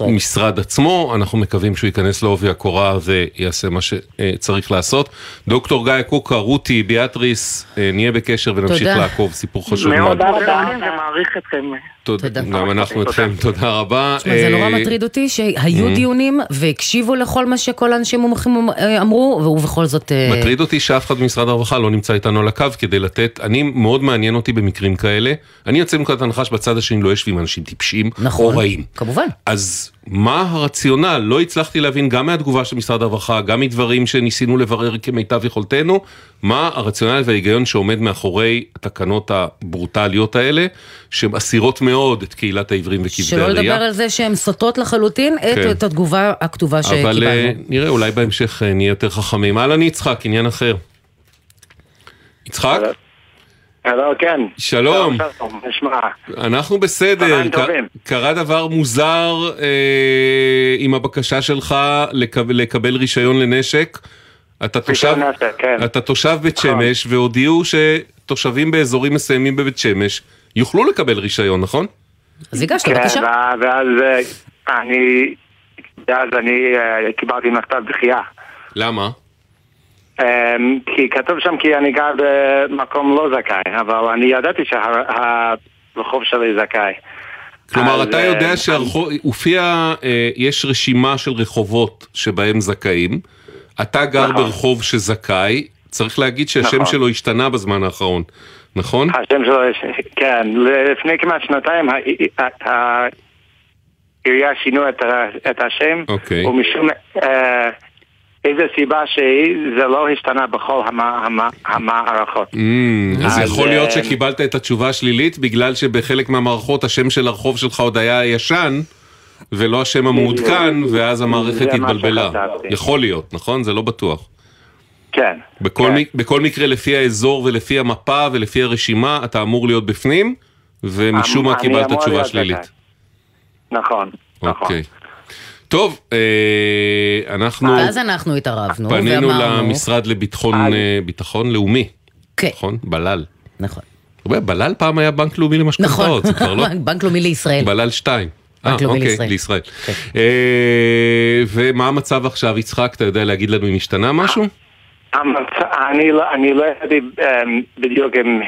המשרד עצמו. אנחנו מקווים שהוא ייכנס לעובי הקורה ויעשה מה שצריך לעשות. דוקטור גיא קוקה, רותי, ביאטריס, אה, נהיה בקשר ונמשיך לעקוב, סיפור חשוב מאוד. מאוד תודה ומעריך אתכם. תודה. גם אנחנו אתכם, תודה רבה. מטריד אותי שהיו mm. דיונים והקשיבו לכל מה שכל האנשים מומחים אה, אמרו, ובכל זאת... אה, מטריד אותי שאף אחד במשרד הרווחה לא נמצא איתנו על הקו כדי לתת, אני, מאוד מעניין אותי במקרים כאלה. אני יוצא מנקודת הנחה שבצד השני לא יושבים אנשים טיפשים נכון, או רעים. כמובן. אז מה הרציונל? לא הצלחתי להבין גם מהתגובה של משרד הרווחה, גם מדברים שניסינו לברר כמיטב יכולתנו, מה הרציונל וההיגיון שעומד מאחורי התקנות הברוטליות האלה, שהן אסירות מאוד את קהילת העברים וכבדי הראייה. שלא לדבר על זה שהן סותרות לחלוטין כן. את, את התגובה הכתובה שקיבלנו. אבל אה, נראה, אולי בהמשך אה, נהיה יותר חכמים. אהלן יצחק, עניין אחר. יצחק? הלו, כן. שלום. אנחנו בסדר. קרה דבר מוזר אה, עם הבקשה שלך לקבל, לקבל רישיון לנשק. אתה תושב, כן. אתה תושב בית נכון. שמש, והודיעו שתושבים באזורים מסוימים בבית שמש יוכלו לקבל רישיון, נכון? אז הגשת, כן, בבקשה. ואז אה, אני, ואז אני אה, קיבלתי מכתב דחייה. למה? אמ, כי כתוב שם כי אני גר במקום לא זכאי, אבל אני ידעתי שהרחוב שלי זכאי. כלומר, אתה יודע שהופיע, יש רשימה של רחובות שבהם זכאים. אתה גר נכון. ברחוב שזכאי, צריך להגיד שהשם נכון. שלו השתנה בזמן האחרון, נכון? השם שלו, כן. לפני כמעט שנתיים העירייה שינו את השם, אוקיי. ומשום אה, איזה סיבה שהיא, זה לא השתנה בכל המערכות. Mm, אז יכול להיות אה, שקיבלת את התשובה השלילית בגלל שבחלק מהמערכות השם של הרחוב שלך עוד היה ישן. ולא השם המעודכן, ואז המערכת התבלבלה. יכול להיות, נכון? זה לא בטוח. כן. בכל, כן. בכל מקרה, לפי האזור ולפי המפה ולפי הרשימה, אתה אמור להיות בפנים, ומשום מה קיבלת תשובה שלילית. נכון, נכון. אוקיי. טוב, אה, אנחנו... ואז אנחנו התערבנו פנינו ואמרנו... למשרד לביטחון אה, ביטחון לאומי. כן. נכון? בלל. נכון. בלל פעם היה בנק לאומי למשכנתאות, נכון, זה כבר לא... [LAUGHS] בנק לאומי לישראל. בלל 2. אה, אוקיי, לישראל. לישראל. כן. אה, ומה המצב עכשיו, יצחק, אתה יודע להגיד לנו אם השתנה משהו? אני לא, אני לא ידעתי אמ, בדיוק אם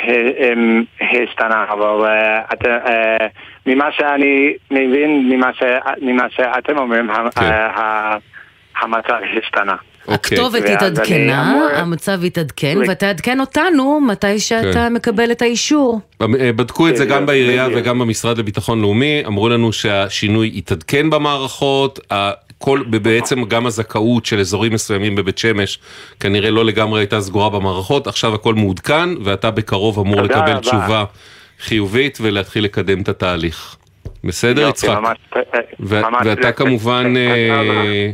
השתנה, אבל uh, uh, ממה שאני מבין, ממה שאתם אומרים, כן. המצב השתנה. אוקיי. הכתובת התעדכנה, המצב התעדכן, ותעדכן אותנו מתי שאתה כן. מקבל את האישור. אה, בדקו את זה גם בעירייה וגם במשרד לביטחון לאומי, אמרו לנו שהשינוי התעדכן במערכות, כל, בעצם גם הזכאות של אזורים מסוימים בבית שמש כנראה לא לגמרי הייתה סגורה במערכות, עכשיו הכל מעודכן ואתה בקרוב אמור לקבל תשובה חיובית ולהתחיל לקדם את התהליך. בסדר, יצחק? ואתה כמובן... אה,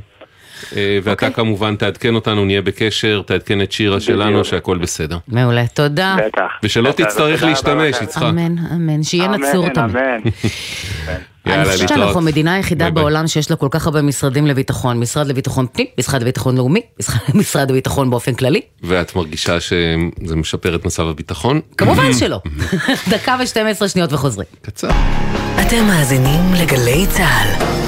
ואתה okay. אוקיי. כמובן תעדכן אותנו, נהיה בקשר, תעדכן את שירה שלנו שהכל בסדר. מעולה, תודה. בטח. ושלא תצטרך להשתמש, יצחק. אמן, אמן, שיהיה נצור תמיד. אמן, אני חושבת שאנחנו המדינה היחידה בעולם שיש לה כל כך הרבה משרדים לביטחון, משרד לביטחון פנים, משרד לביטחון לאומי, משרד [LAUGHS] לביטחון באופן כללי. ואת מרגישה שזה משפר את מצב הביטחון? כמובן [LAUGHS] שלא. [LAUGHS] דקה ו-12 שניות וחוזרים. קצר. אתם מאזינים לגלי צה"ל.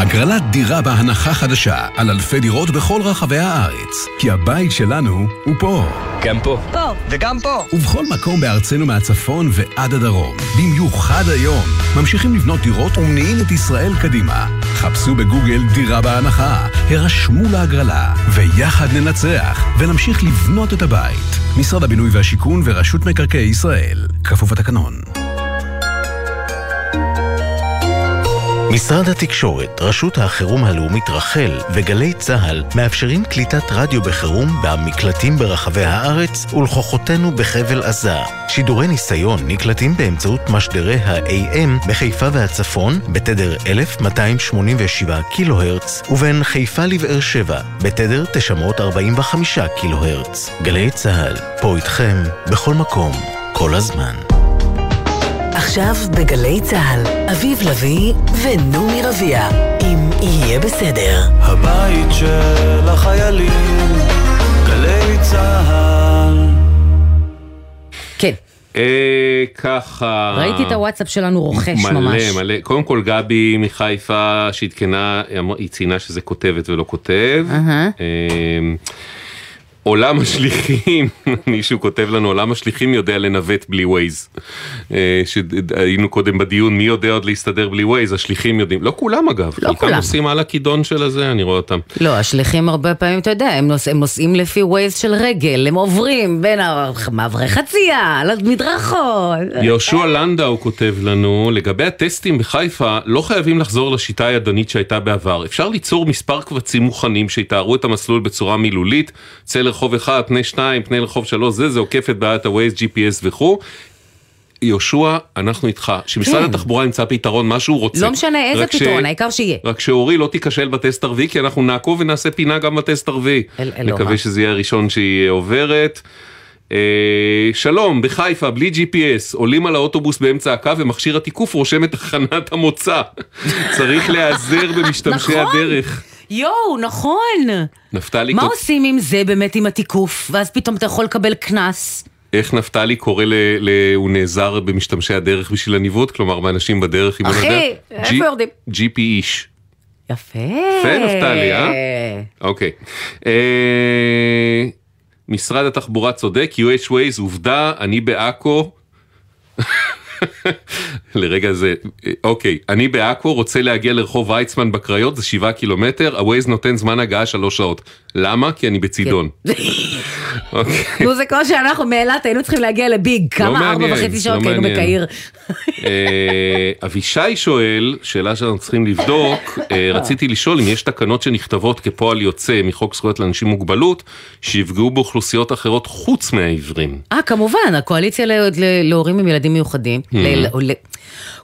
הגרלת דירה בהנחה חדשה על אלפי דירות בכל רחבי הארץ. כי הבית שלנו הוא פה. גם פה. פה. וגם פה. ובכל מקום בארצנו מהצפון ועד הדרום. במיוחד היום. ממשיכים לבנות דירות ומניעים את ישראל קדימה. חפשו בגוגל דירה בהנחה, הרשמו להגרלה, ויחד ננצח, ונמשיך לבנות את הבית. משרד הבינוי והשיכון ורשות מקרקעי ישראל. כפוף לתקנון. משרד התקשורת, רשות החירום הלאומית רח"ל וגלי צה"ל מאפשרים קליטת רדיו בחירום במקלטים ברחבי הארץ ולכוחותינו בחבל עזה. שידורי ניסיון נקלטים באמצעות משדרי ה-AM בחיפה והצפון בתדר 1287 קילו הרץ ובין חיפה לבאר שבע בתדר 945 קילו הרץ. גלי צה"ל, פה איתכם, בכל מקום, כל הזמן. עכשיו בגלי צה"ל, אביב לביא ונעמי רביע, אם יהיה בסדר. הבית של החיילים, גלי צה"ל. כן. אה, ככה... ראיתי את הוואטסאפ שלנו רוכש מלא, ממש. מלא, מלא. קודם כל גבי מחיפה שעדכנה, היא ציינה שזה כותבת ולא כותב. אהה. אה, עולם השליחים, [LAUGHS] מישהו כותב לנו, עולם השליחים יודע לנווט בלי ווייז. אה, שהיינו קודם בדיון, מי יודע עוד להסתדר בלי ווייז? השליחים יודעים. לא כולם אגב, לא חלקם כולם. נוסעים על הכידון של הזה, אני רואה אותם. לא, השליחים הרבה פעמים, אתה יודע, הם, נוס, הם נוסעים לפי ווייז של רגל, הם עוברים בין המעברי חצייה, למדרכות. יהושע לנדאו כותב לנו, לגבי הטסטים בחיפה, לא חייבים לחזור לשיטה הידנית שהייתה בעבר. אפשר ליצור מספר קבצים מוכנים שיתארו את המסלול בצורה מילולית, צא לרחוב 1, פני 2, פני רחוב 3, זה, זה עוקף את בעיית ה-Waze, GPS וכו'. יהושע, אנחנו איתך, שמשרד כן. התחבורה ימצא פתרון, מה שהוא רוצה. לא משנה איזה רק ש- פתרון, העיקר שיהיה. רק שאורי לא תיכשל בטסט הרביעי, כי אנחנו נעקוב ונעשה פינה גם בטסט הרביעי. אל- אלוהה. נקווה שזה יהיה הראשון שהיא עוברת. אה, שלום, בחיפה, בלי GPS, עולים על האוטובוס באמצע הקו ומכשיר התיקוף רושם את תחנת המוצא. צריך להיעזר במשתמשי נכון. הדרך. יואו, נכון. נפתלי, מה כות- עושים עם זה באמת עם התיקוף? ואז פתאום אתה יכול לקבל קנס. איך נפתלי קורא ל... ל... הוא נעזר במשתמשי הדרך בשביל הניווט? כלומר, באנשים בדרך, אם הוא לא אחי? איפה יורדים? GP איש. יפה. יפה, נפתלי, אה? אוקיי. אה, משרד התחבורה צודק, UH Waze, עובדה, אני בעכו. לרגע זה, אוקיי, אני בעכו, רוצה להגיע לרחוב ויצמן בקריות, זה שבעה קילומטר, הווייז נותן זמן הגעה שלוש שעות. למה? כי אני בצידון. [LAUGHS] אוקיי. נו, זה כמו שאנחנו מאילת היינו צריכים להגיע לביג, כמה ארבע וחצי לא שעות היינו. בקהיר. אה, אבישי שואל, שאלה שאנחנו צריכים לבדוק, אה, רציתי לשאול אם יש תקנות שנכתבות כפועל יוצא מחוק זכויות לאנשים עם מוגבלות, שיפגעו באוכלוסיות אחרות חוץ מהעיוורים. אה, כמובן, הקואליציה להורים עם ילדים מיוחדים.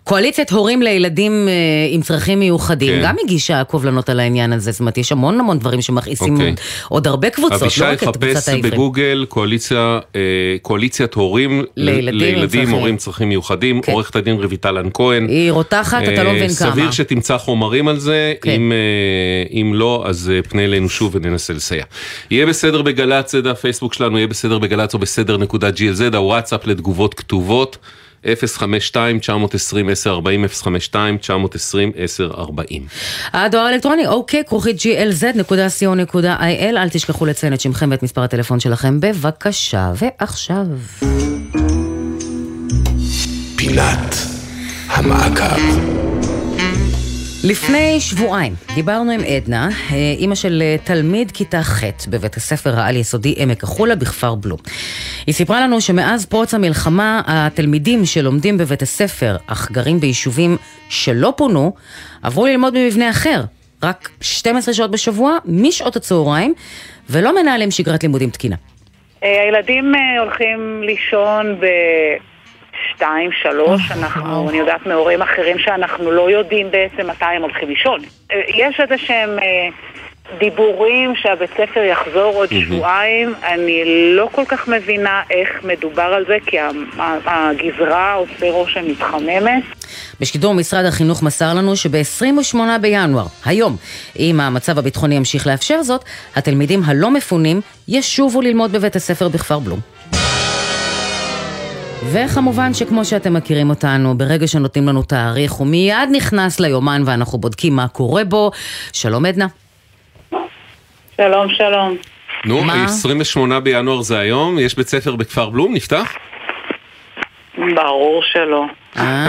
קואליציית הורים לילדים אה, עם צרכים מיוחדים, כן. גם הגישה קובלנות על העניין הזה, זאת אומרת, יש המון המון דברים שמכעיסים אוקיי. עוד- הרבה קבוצות, לא אבישי רק את קבוצת חפש העברים. בגוגל קואליציה, אה, קואליציית הורים לילדים לילדים צרכים. הורים עם צרכים מיוחדים, כן. עורכת הדין רויטל כהן. היא רותחת, אתה לא אה, מבין כמה. סביר שתמצא חומרים על זה, כן. אם, אם לא, אז פנה אלינו שוב וננסה לסייע. יהיה בסדר בגל"צ, זה הפייסבוק שלנו, יהיה בסדר בגל"צ או בסדר נקודה glz, הוואטסאפ לתגובות כתובות, 052-920-1040, 052-920-1040. הדואר האלקטרוני, אוקיי, כרוכית glz.co.il, אל תשכחו לציין את שמכם ואת מספר הטלפון שלכם, בבקשה. ועכשיו... פינת המעקב. לפני שבועיים דיברנו עם עדנה, אה, אימא של אה, תלמיד כיתה ח' בבית הספר העל-יסודי עמק החולה בכפר בלום. היא סיפרה לנו שמאז פרוץ המלחמה, התלמידים שלומדים בבית הספר, אך גרים ביישובים שלא פונו, עברו ללמוד במבנה אחר, רק 12 שעות בשבוע, משעות הצהריים, ולא מנהלים שגרת לימודים תקינה. אה, הילדים הולכים לישון בשתיים, שלוש, אנחנו, אני יודעת מהורים אחרים שאנחנו לא יודעים בעצם מתי הם הולכים לישון. אה, יש איזה שהם אה, דיבורים שהבית ספר יחזור עוד. שבועיים, אני לא כל כך מבינה איך מדובר על זה, כי הגזרה עושה רושם מתחממת. בשידור משרד החינוך מסר לנו שב-28 בינואר, היום, אם המצב הביטחוני ימשיך לאפשר זאת, התלמידים הלא מפונים ישובו ללמוד בבית הספר בכפר בלום. וכמובן שכמו שאתם מכירים אותנו, ברגע שנותנים לנו תאריך, הוא מיד נכנס ליומן ואנחנו בודקים מה קורה בו. שלום עדנה. שלום, שלום. נו, מה? 28 בינואר זה היום, יש בית ספר בכפר בלום, נפתח? ברור שלא. אה,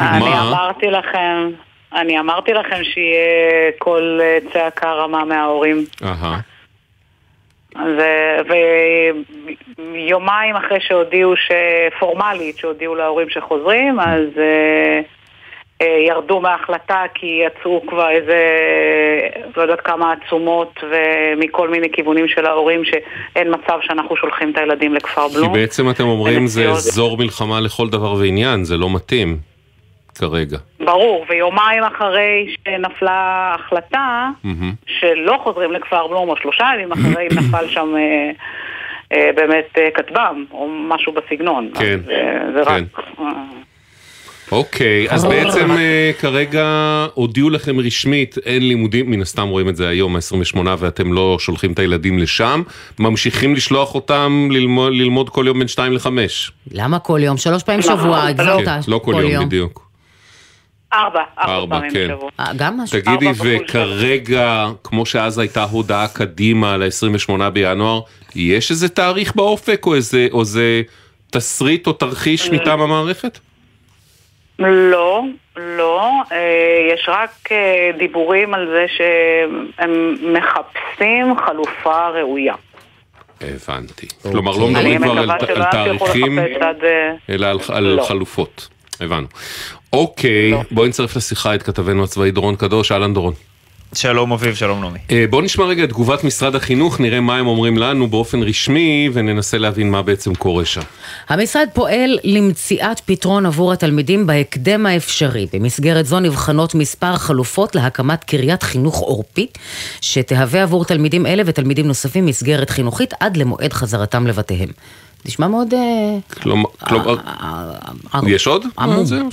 אני? אמרתי לכם, אני אמרתי לכם שיהיה קול אה, צעקה רמה מההורים. אהה. ויומיים אחרי שהודיעו, ש- פורמלית, שהודיעו להורים שחוזרים, אז אה, אה, ירדו מההחלטה כי יצאו כבר איזה, לא יודעת כמה עצומות ומכל מיני כיוונים של ההורים שאין מצב שאנחנו שולחים את הילדים לכפר כי בלום. בעצם אתם אומרים זה. אזור מלחמה לכל דבר ועניין, זה לא מתאים כרגע. ברור, ויומיים אחרי שנפלה ההחלטה מהמם. שלא חוזרים לכפר בלום, או שלושה ימים אחרי [COUGHS] נפל שם אה, אה, באמת אה, כטב"ם, או משהו בסגנון. כן, אז, אה, זה כן. רק... אוקיי, אז בעצם כרגע הודיעו לכם רשמית, אין לימודים, מן הסתם רואים את זה היום, ה-28, ואתם לא שולחים את הילדים לשם, ממשיכים לשלוח אותם ללמוד, ללמוד כל יום בין 2 ל-5. למה כל יום? שלוש פעמים בשבוע, הגזרת כן, לא כל יום בדיוק. ארבע, ארבע ארבע, פעמים כן. בשבוע. אה, גם משהו. תגידי, וכרגע, כמו שאז הייתה הודעה קדימה ל-28 בינואר, יש איזה תאריך באופק, או איזה, או איזה תסריט או תרחיש אה. מטעם המערכת? לא, לא, אה, יש רק אה, דיבורים על זה שהם מחפשים חלופה ראויה. הבנתי. כלומר, לא מדברים כבר על תאריכים, אלא על- על לא. חלופות. הבנו. אוקיי, בואי נצרף לשיחה את כתבנו הצבאי דורון קדוש, אהלן דורון. שלום אביב, שלום נעמי. אה, בואו נשמע רגע את תגובת משרד החינוך, נראה מה הם אומרים לנו באופן רשמי, וננסה להבין מה בעצם קורה שם. המשרד פועל למציאת פתרון עבור התלמידים בהקדם האפשרי. במסגרת זו נבחנות מספר חלופות להקמת קריית חינוך עורפית, שתהווה עבור תלמידים אלה ותלמידים נוספים מסגרת חינוכית עד למועד חזרתם לבתיהם. נשמע מאוד... אה, כלומר, כלומר, יש עוד?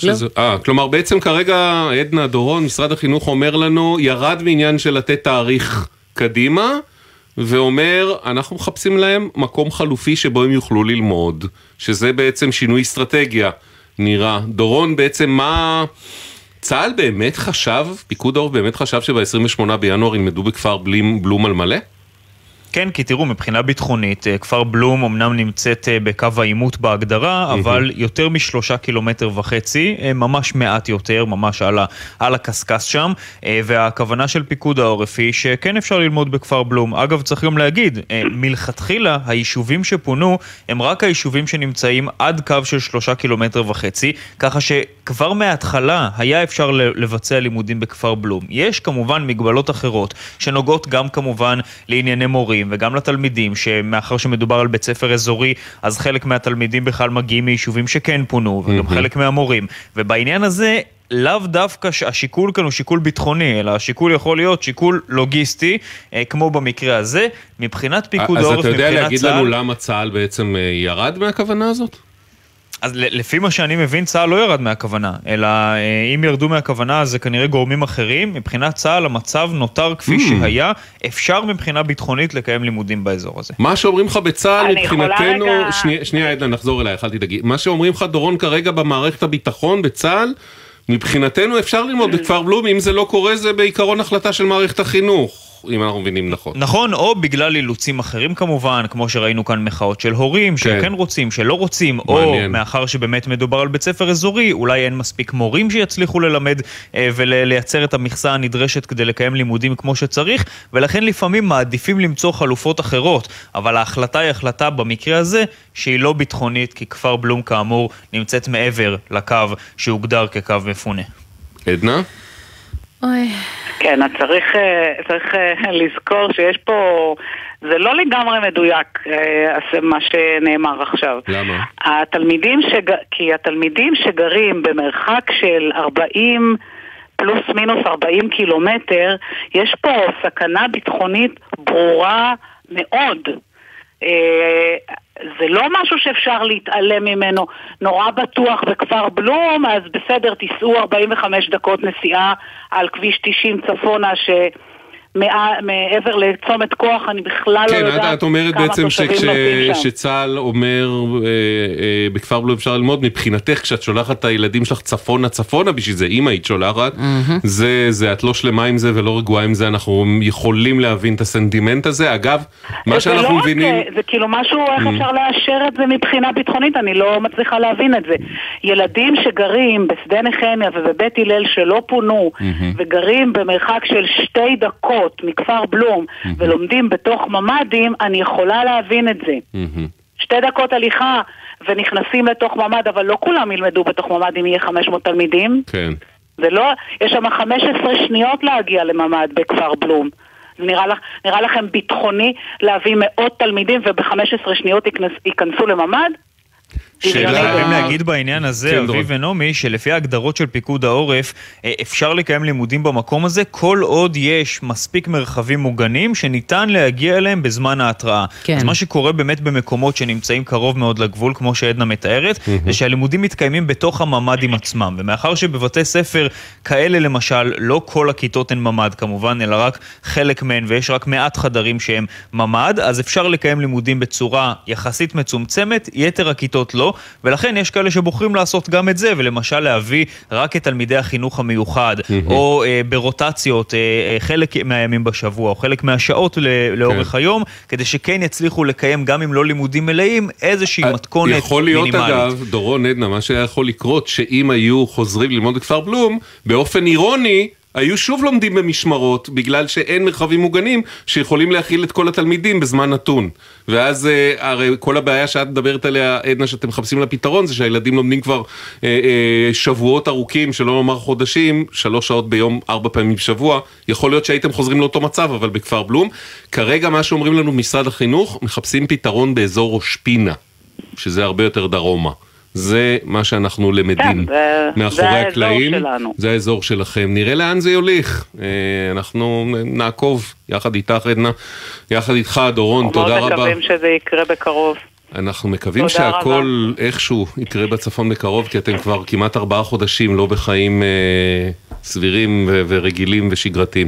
לא. אה, כלומר בעצם כרגע עדנה דורון, משרד החינוך אומר לנו, ירד מעניין של לתת תאריך קדימה, ואומר, אנחנו מחפשים להם מקום חלופי שבו הם יוכלו ללמוד, שזה בעצם שינוי אסטרטגיה, נראה. דורון, בעצם מה... צה"ל באמת חשב, פיקוד העורף באמת חשב שב-28 בינואר ילמדו בכפר בלום על מלא? כן, כי תראו, מבחינה ביטחונית, אה, כפר בלום אמנם נמצאת אה, בקו העימות בהגדרה, אבל יותר משלושה קילומטר וחצי, אה, ממש מעט יותר, ממש על, ה, על הקשקש שם, והכוונה של פיקוד העורף היא שכן אפשר ללמוד בכפר בלום. אגב, צריך גם להגיד, מלכתחילה היישובים שפונו הם רק היישובים שנמצאים עד קו של שלושה קילומטר וחצי, ככה שכבר מההתחלה היה אפשר לבצע לימודים בכפר בלום. יש כמובן מגבלות אחרות, שנוגעות גם כמובן לענייני מורים וגם לתלמידים, שמאחר שמדובר על בית ספר אזורי, אז חלק מהתלמידים בכלל מגיעים מיישובים שכן פונו, וגם. חלק מהמורים. ובעניין הזה... לאו דווקא שהשיקול כאן הוא שיקול ביטחוני, אלא השיקול יכול להיות שיקול לוגיסטי, אה, כמו במקרה הזה. מבחינת פיקוד אז העורף, אתה יודע מבחינת להגיד צה"ל... לנו למה צה"ל בעצם אה, ירד מהכוונה הזאת? אז לפי מה שאני מבין, צה"ל לא ירד מהכוונה, אלא אה, אם ירדו מהכוונה זה כנראה גורמים אחרים. מבחינת צה"ל המצב נותר כפי Hmm. שהיה, אפשר מבחינה ביטחונית לקיים לימודים באזור הזה. מה שאומרים לך בצה"ל מבחינתנו, רגע- שנייה, שנייה עדנה נחזור אלייך, אל תדאגי, מה שאומרים לך דורון כרגע במערכת הביטחון בצה"ל, מבחינתנו אפשר ללמוד בכפר בלום, אם זה לא קורה זה בעיקרון החלטה של מערכת החינוך, אם אנחנו מבינים נכון. נכון, או בגלל אילוצים אחרים כמובן, כמו שראינו כאן מחאות של הורים, שכן רוצים, שלא רוצים, או מעניין. מאחר שבאמת מדובר על בית ספר אזורי, אולי אין מספיק מורים שיצליחו ללמד אה, ולייצר את המכסה הנדרשת כדי לקיים לימודים כמו שצריך, ולכן לפעמים מעדיפים למצוא חלופות אחרות, אבל ההחלטה היא החלטה במקרה הזה שהיא לא ביטחונית, כי כפר בלום כאמור נמצאת מעבר לקו שהוגדר כקו מפונה. עדנה? אוי. כן, אז צריך, אה, צריך אה, לזכור שיש פה, זה לא לגמרי מדויק אה, מה שנאמר עכשיו. למה? התלמידים שג... כי התלמידים שגרים במרחק של 40 פלוס מינוס 40 קילומטר, יש פה סכנה ביטחונית ברורה מאוד. זה לא משהו שאפשר להתעלם ממנו. נורא בטוח בכפר בלום, אז בסדר, תיסעו 45 דקות נסיעה על כביש 90 צפונה, שמעבר לצומת כוח אני בכלל לא כן, יודעת את- את אומרת כמה בעצם תושבים נוסעים שם. שצה"ל אומר אה, אה, בכפר בלום אפשר ללמוד, מבחינתך כשאת שולחת את הילדים שלך צפונה צפונה, בשביל זה אם היית שולחת, זה, זה את לא שלמה עם זה ולא רגועה עם זה, אנחנו יכולים להבין את הסנטימנט הזה. אגב, מה זה שאנחנו לא מבינים... אה, זה כאילו משהו, איך Mm. אפשר לאשר את זה מבחינה ביטחונית? אני לא מצליחה להבין את זה. ילדים שגרים בשדה נחמיה ובבית הלל שלא פונו, וגרים במרחק של שתי דקות מכפר בלום, ולומדים בתוך ממ"דים, אני יכולה להבין את זה. שתי דקות הליכה ונכנסים לתוך ממ"ד, אבל לא כולם ילמדו בתוך ממ"ד אם יהיה 500 תלמידים. כן. זה לא, יש שם 15 שניות להגיע לממ"ד בכפר בלום. נראה, לך, נראה לכם ביטחוני להביא מאות תלמידים וב-15 שניות ייכנס, ייכנסו לממ"ד? חייבים להגיד בעניין הזה, כן, אביב. ונעמי, שלפי ההגדרות של פיקוד העורף, אה, אפשר לקיים לימודים במקום הזה כל עוד יש מספיק מרחבים מוגנים שניתן להגיע אליהם בזמן ההתראה. כן. אז מה שקורה באמת במקומות שנמצאים קרוב מאוד לגבול, כמו שעדנה מתארת, זה שהלימודים מתקיימים בתוך הממ"דים עצמם. ומאחר שבבתי ספר כאלה למשל, לא כל הכיתות הן ממ"ד כמובן, אלא רק חלק מהן, ויש רק מעט חדרים שהם ממ"ד, אז אפשר לקיים לימודים בצורה יחסית מצומצמת, יתר הכיתות לא, ולכן יש כאלה שבוחרים לעשות גם את זה, ולמשל להביא רק את תלמידי החינוך המיוחד, או אה, ברוטציות אה, אה, חלק מהימים בשבוע, או חלק מהשעות ל- לאורך היום, כדי שכן יצליחו לקיים, גם אם לא לימודים מלאים, איזושהי מתכונת אה, יכול להיות מינימלית. אגב, דורון עדנה, מה שהיה יכול לקרות, שאם היו חוזרים ללמוד בכפר בלום, באופן אירוני, היו שוב לומדים במשמרות, בגלל שאין מרחבים מוגנים שיכולים להכיל את כל התלמידים בזמן נתון. ואז אה, הרי כל הבעיה שאת מדברת עליה, עדנה, שאתם מחפשים לה פתרון, זה שהילדים לומדים כבר אה, אה, שבועות ארוכים, שלא לומר חודשים, שלוש שעות ביום, ארבע פעמים בשבוע. יכול להיות שהייתם חוזרים לאותו מצב, אבל בכפר בלום. כרגע מה שאומרים לנו משרד החינוך, מחפשים פתרון באזור ראש פינה, שזה הרבה יותר דרומה. זה מה שאנחנו למדים כן, זה- זה מאחורי האזור הקלעים. שלנו. זה האזור שלכם. נראה לאן זה יוליך. אה, אנחנו נעקוב יחד איתך, עדנה, יחד איתך, דורון, תודה מאוד רבה. מקווים שזה יקרה בקרוב. אנחנו מקווים תודה שהכל איכשהו יקרה בצפון בקרוב, כי אתם כבר כמעט ארבעה חודשים לא בחיים אה, סבירים ו- ורגילים ושגרתיים.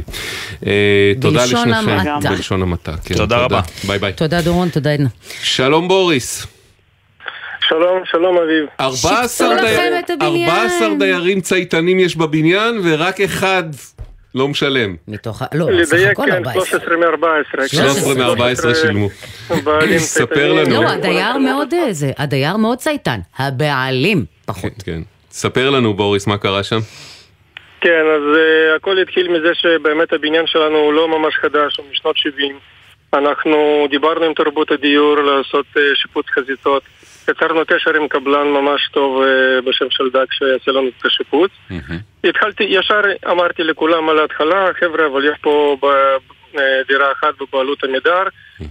אה, תודה בלשון לשניכם. המעטה. בלשון המעטה. כן, תודה רבה. ביי ביי. תודה דורון, תודה עדנה. שלום בוריס. שלום, שלום אביב. 14 לכם דייר- את הבניין. 14 דיירים צייתנים יש בבניין ורק אחד לא משלם. מתוך ה... לא, סתם לדייק, הכל כן, 14. 13 מ-14. 13 מ-14 שילמו. [LAUGHS] ספר לנו. לא, הדייר מאוד אה, זה, הדייר מאוד צייתן. הבעלים פחות. כן, כן. ספר לנו בוריס מה קרה שם. כן, אז אה, הכל התחיל מזה שבאמת הבניין שלנו הוא לא ממש חדש, הוא משנות 70. אנחנו דיברנו עם תרבות הדיור לעשות uh, שיפוץ חזיתות. יצרנו קשר עם קבלן ממש טוב uh, בשם של דג שיעשה לנו את השיפוץ. התחלתי, ישר אמרתי לכולם על ההתחלה, חבר'ה, אבל יש פה אה, דירה אחת בבעלות עמידר.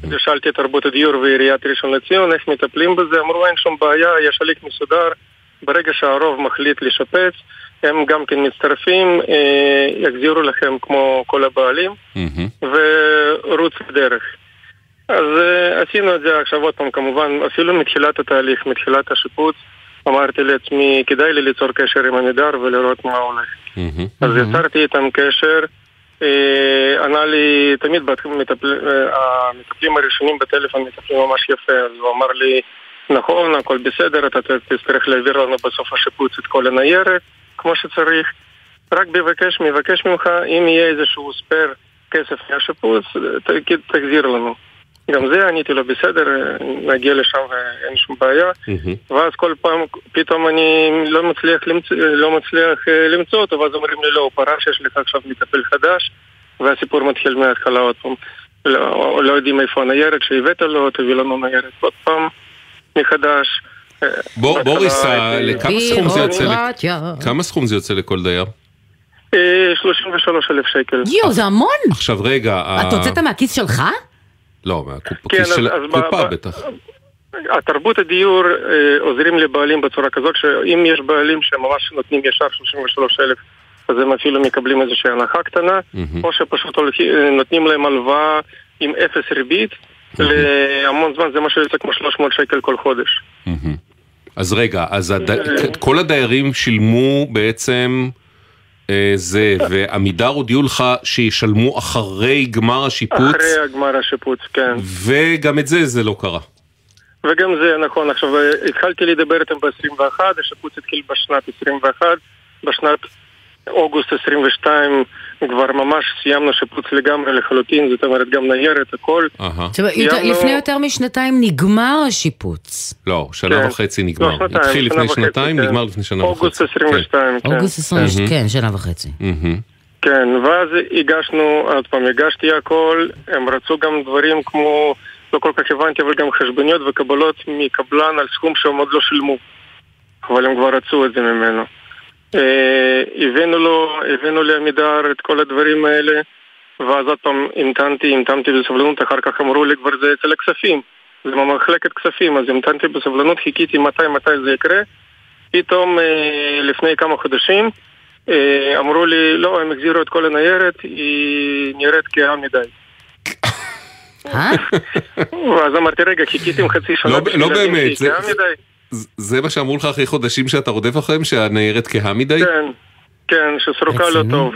ושאלתי את תרבות הדיור ועיריית ראשון לציון איך מטפלים בזה, אמרו אין שום בעיה, יש הליך מסודר, ברגע שהרוב מחליט לשפץ, הם גם כן מצטרפים, אה, יחזירו לכם כמו כל הבעלים, ורוץ בדרך. אז אה, עשינו את זה עכשיו עוד פעם, כמובן, אפילו מתחילת התהליך, מתחילת השיפוץ, אמרתי לעצמי, כדאי לי ליצור קשר עם עמידר ולראות מה הולך. אז יצרתי איתם קשר, אה, ענה לי, תמיד אה, המטפלים הראשונים בטלפון מטפלים ממש יפה, אז הוא אמר לי, נכון, הכל בסדר, אתה תצטרך להעביר לנו בסוף השיפוץ את כל הניירת, כמו שצריך. רק מבקש, מבקש ממך, אם יהיה איזשהו ספייר כסף מהשיפוץ, ת- תחזיר לנו. גם זה עניתי לו בסדר, נגיע לשם ואין שום בעיה. ואז כל פעם, פתאום אני לא מצליח למצוא, לא מצליח אה, למצוא אותו, ואז אומרים לי, לא, הוא פרש, יש לך עכשיו מטפל חדש, והסיפור מתחיל מההתחלה עוד פעם. לא, לא יודעים איפה הניירת שהבאת לו, תביא לנו ניירת עוד פעם, מחדש. אה, בור- בהתחלה בוריס, ה- הייתי- לכמה סכום זה יוצא? כמה סכום זה יוצא לכל דייר? אה, 33 אלף שקל. יואו, זה המון! עכשיו רגע, אתה הוצאת מהכיס שלך? לא, מהקופה כן, של אז- אז ב- הקופה ב- בטח. התרבות הדיור אה, עוזרים לבעלים בצורה כזאת שאם יש בעלים שממש נותנים ישר 33 אלף אז הם אפילו מקבלים איזושהי הנחה קטנה או שפשוט אה, נותנים להם הלוואה עם אפס ריבית להמון זמן זה משהו יוצא כמו 300 שקל כל חודש. אז רגע, אז הד- כל הדיירים שילמו בעצם אה, זה, ועמידר הודיעו לך שישלמו אחרי גמר השיפוץ, אחרי הגמר השיפוץ, כן. וגם את זה זה לא קרה. וגם זה נכון, עכשיו אה, התחלתי לדבר איתם ב-21, השיפוץ התחיל בשנת 21, בשנת אוגוסט 22 כבר ממש סיימנו שיפוץ לגמרי לחלוטין, זאת אומרת גם ניירת, הכל. סיימנו- לפני יותר משנתיים נגמר השיפוץ. לא, שנה כן. וחצי לא, נגמר. שנתיים, התחיל לפני שנתיים, כן. נגמר לפני שנה וחצי. אוגוסט 22, כן. אוגוסט 22, כן, שנה וחצי. כן, ואז הגשנו, עוד פעם, הגשתי הכל, הם רצו גם דברים כמו, לא כל כך הבנתי, אבל גם חשבוניות וקבלות מקבלן על סכום שהם עוד לא שילמו. אבל הם כבר רצו את זה ממנו. אה, הבאנו לו, הבאנו לעמידר את כל הדברים האלה, ואז עוד פעם המתנתי, המתנתי בסבלנות, אחר כך אמרו לי כבר זה אצל הכספים. זה במחלקת כספים, אז המתנתי בסבלנות, חיכיתי מתי מתי זה יקרה. פתאום אה, לפני כמה חודשים אה, אמרו לי, לא, הם החזירו את כל הניירת, היא נראית כהה מדי. [LAUGHS] אז אמרתי, רגע, חיכיתי עם חצי שנה. לא- לא באמת, זה- מה שאמרו לך אחרי חודשים שאתה רודף אחריהם, שהניירת כהה מדי? כן, כן, שסרוקה לא טוב.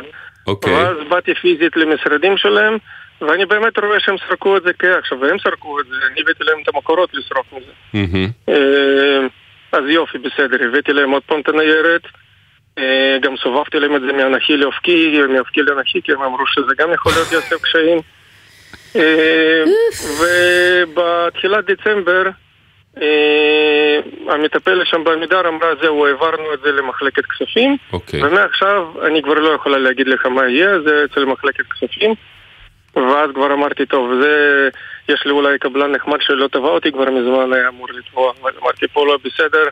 אוקיי. ואז באתי פיזית למשרדים שלהם, ואני באמת רואה שהם סרקו את זה כהה. עכשיו, הם סרקו את זה, אני הבאתי להם את המקורות לסרוק מזה. אה, אז יופי, בסדר, הבאתי להם עוד פעם את הניירת. אה, גם סובבתי להם את זה מאנכי לאופקי, מאופקי לאנכי, כי הם אמרו שזה גם יכול להיות יוסף קשיים. אה, ובתחילת דצמבר, המטפלת שם בעמידר אמרה, זהו, העברנו את זה למחלקת כספים, אוקיי. ומעכשיו אני כבר לא יכולה להגיד לך מה יהיה, זה אצל מחלקת כספים. ואז כבר אמרתי, טוב, זה, יש לי אולי קבלן נחמד שלא תבע אותי כבר מזמן, היה אמור לתבוע. אבל אמרתי, פה לא בסדר,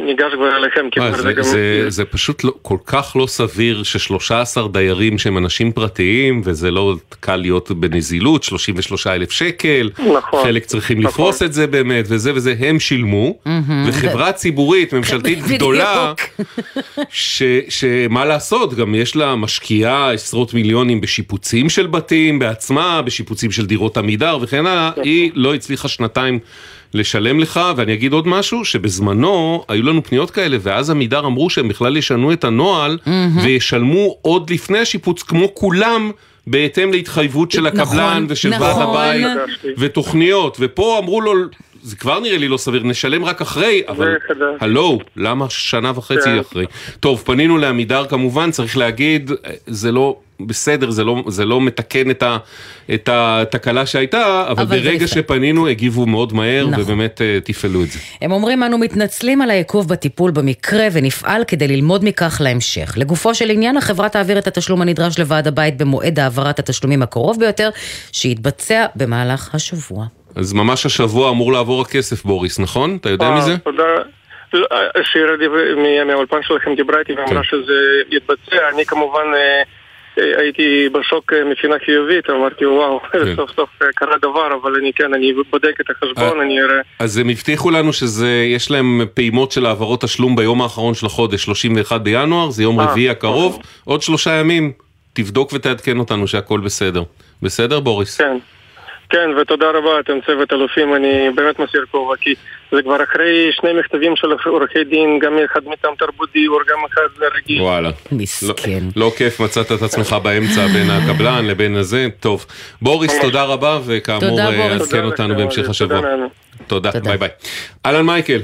ניגש כבר אליכם, כי זה, זה גם... זה, זה פשוט לא, כל כך לא סביר ש-13 דיירים שהם אנשים פרטיים, וזה לא קל להיות בנזילות, 33 אלף שקל, נכון. חלק צריכים לפרוס את זה באמת, וזה וזה, הם שילמו, מהמם. וחברה ציבורית, ממשלתית. [LAUGHS] גדולה, ש- שמה לעשות, גם יש לה משקיעה עשרות מיליונים בשיפוצים של בתים בעצמה, בשיפוצים של דירות עמידר וכן הלאה, היא לא הצליחה שנתיים לשלם לך, ואני אגיד עוד משהו, שבזמנו היו לנו פניות כאלה, ואז עמידר אמרו שהם בכלל ישנו את הנוהל, וישלמו עוד לפני השיפוץ, כמו כולם. בהתאם להתחייבות של הקבלן נכון, ושל ועד נכון. הבית ותוכניות, ופה אמרו לו, זה כבר נראה לי לא סביר, נשלם רק אחרי, אבל הלו, למה שנה וחצי כן. אחרי? טוב, פנינו לעמידר כמובן, צריך להגיד, זה לא בסדר, זה לא, זה לא מתקן את, ה, את התקלה שהייתה, אבל, אבל ברגע. שפנינו הגיבו מאוד מהר, נכון. ובאמת אה, תפעלו את זה. הם אומרים אנו מתנצלים על העיכוב בטיפול במקרה ונפעל כדי ללמוד מכך להמשך. לגופו של עניין, החברה תעביר את התשלום הנדרש לוועד הבית במועד העברת התשלומים הקרוב ביותר, שיתבצע במהלך השבוע. אז ממש השבוע אמור לעבור הכסף, בוריס, נכון? אתה יודע אה, מזה? תודה. לא, אה, שירה מהאולפן שלכם דיברה איתי ואמרה כן. שזה יתבצע. אני כמובן אה, אה, הייתי בשוק אה, מבחינה חיובית, אמרתי וואו, כן. [LAUGHS] סוף סוף אה, קרה דבר, אבל אני כן, אני בודק את החשבון, אני אראה. אז הם הבטיחו לנו שזה, יש להם פעימות של העברות תשלום ביום האחרון של החודש, 31 בינואר, זה יום אה, רביעי הקרוב, עוד שלושה ימים, תבדוק ותעדכן אותנו שהכל בסדר. בסדר, בוריס? כן. כן, ותודה רבה, אתם צוות אלופים, אני באמת מסיר כובע, כי זה כבר אחרי שני מכתבים של עורכי דין, גם אחד מטעם תרבות דיור, גם אחד רגיל. וואלה. מסכן. לא, לא כיף, מצאת את עצמך באמצע בין הקבלן לבין הזה. טוב, בוריס, תודה רבה, וכאמור, אה. עדכן אותנו בהמשך השבוע. תודה, ביי ביי. אהלן מייקל,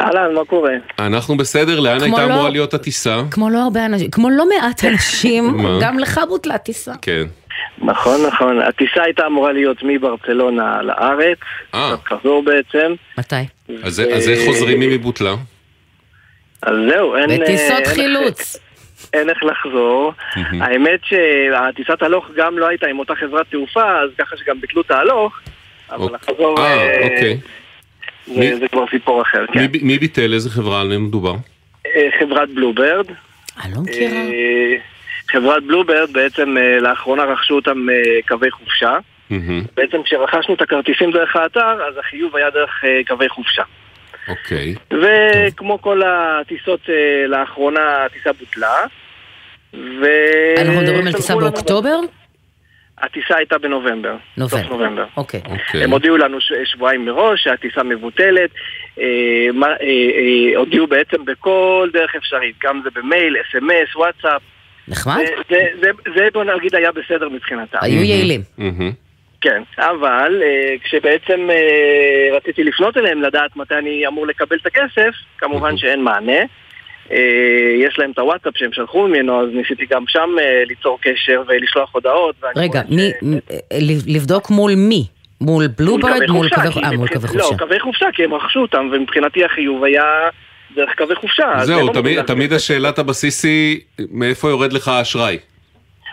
אהלן, מה קורה? אנחנו בסדר, לאן הייתה לא- אמורה להיות הטיסה? כמו לא הרבה אנשים, כמו לא מעט [LAUGHS] אנשים? גם לך בוטלה טיסה. כן. נכון, נכון. הטיסה הייתה אמורה להיות מברצלונה לארץ, אה. חזור בעצם. מתי? אז אז איך חוזרים אם היא בוטלה? אז זהו, אין... בטיסות אה, חילוץ. אין איך לחזור. האמת שהטיסת הלוך גם לא הייתה עם אותה חברת תעופה, אז ככה שגם ביטלו את ההלוך, אבל החזור אה, אה, אוקיי. זה כבר סיפור אחר, כן. מי ביטל? איזה חברה? על מי מדובר? אה, חברת בלובירד. אני לא מכירה. חברת בלובירד בעצם אה, לאחרונה רכשו אותם אה, קווי חופשה. מהמם. בעצם כשרכשנו את הכרטיסים דרך האתר, אז החיוב היה דרך אה, קווי חופשה. אוקיי. וכמו כל הטיסות לאחרונה, הטיסה בוטלה. ו... אנחנו מדברים על טיסה באוקטובר? הטיסה הייתה בנובמבר. נובמבר. סוף נובמבר. אוקיי. אוקיי. הם הודיעו לנו ש- שבועיים מראש שהטיסה מבוטלת. אה, מה- אה, אה, הודיעו בעצם בכל דרך אפשרית, גם זה במייל, אס.אם.אס, וואטסאפ. נחמד. זה- זה- זה- זה בוא נגיד היה בסדר מבחינתם. היו יעילים. כן, אבל אה, כשבעצם אה, רציתי לפנות אליהם לדעת מתי אני אמור לקבל את הכסף, כמובן שאין מענה. אה, יש להם את הוואטסאפ שהם שלחו ממנו, אז ניסיתי גם שם ליצור קשר ולשלוח הודעות. רגע, מי, לבדוק מול מי? מול בלוברד? מול קווי חופשה. לא, קווי חופשה, כי הם רכשו אותם, ומבחינתי החיוב היה דרך קווי חופשה. זהו, לא תמיד- מבינים. תמיד השאלת הבסיס היא, מאיפה יורד לך האשראי?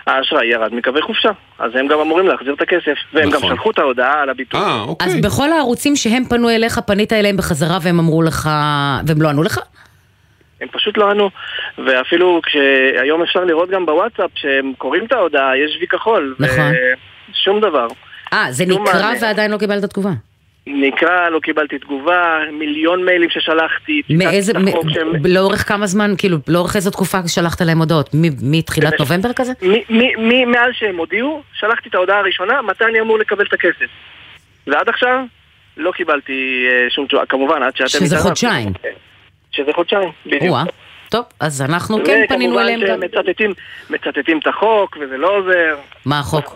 האשראי ירד מקווי חופשה, אז הם גם אמורים להחזיר את הכסף, והם גם נכון. שלחו את ההודעה על הביטול. אה, אוקיי. אז בכל הערוצים שהם פנו אליך, פנית אליהם בחזרה והם אמרו לך... והם לא ענו לך? הם פשוט לא ענו, ואפילו כשהיום אפשר לראות גם בוואטסאפ שהם קוראים את ההודעה, יש וי כחול. נכון. שום דבר. אה, זה נקרא. ועדיין לא קיבלת תגובה. נקרא, לא קיבלתי תגובה, מיליון מיילים ששלחתי. מאיזה, מ- שהם- לאורך כמה זמן, כאילו, לאורך איזו תקופה שלחת להם הודעות? מ- מתחילת במשך- נובמבר כזה? מ- מ- מ- מאז שהם הודיעו, שלחתי את ההודעה הראשונה, מתי אני אמור לקבל את הכסף. ועד עכשיו לא קיבלתי אה, שום תשובה, כמובן, עד שאתם... שזה. חודשיים. שזה חודשיים, בדיוק. או-אה. טוב, אז אנחנו כן פנינו אליהם גם. וכמובן שמצטטים מצטטים את החוק, וזה לא עוזר. מה החוק?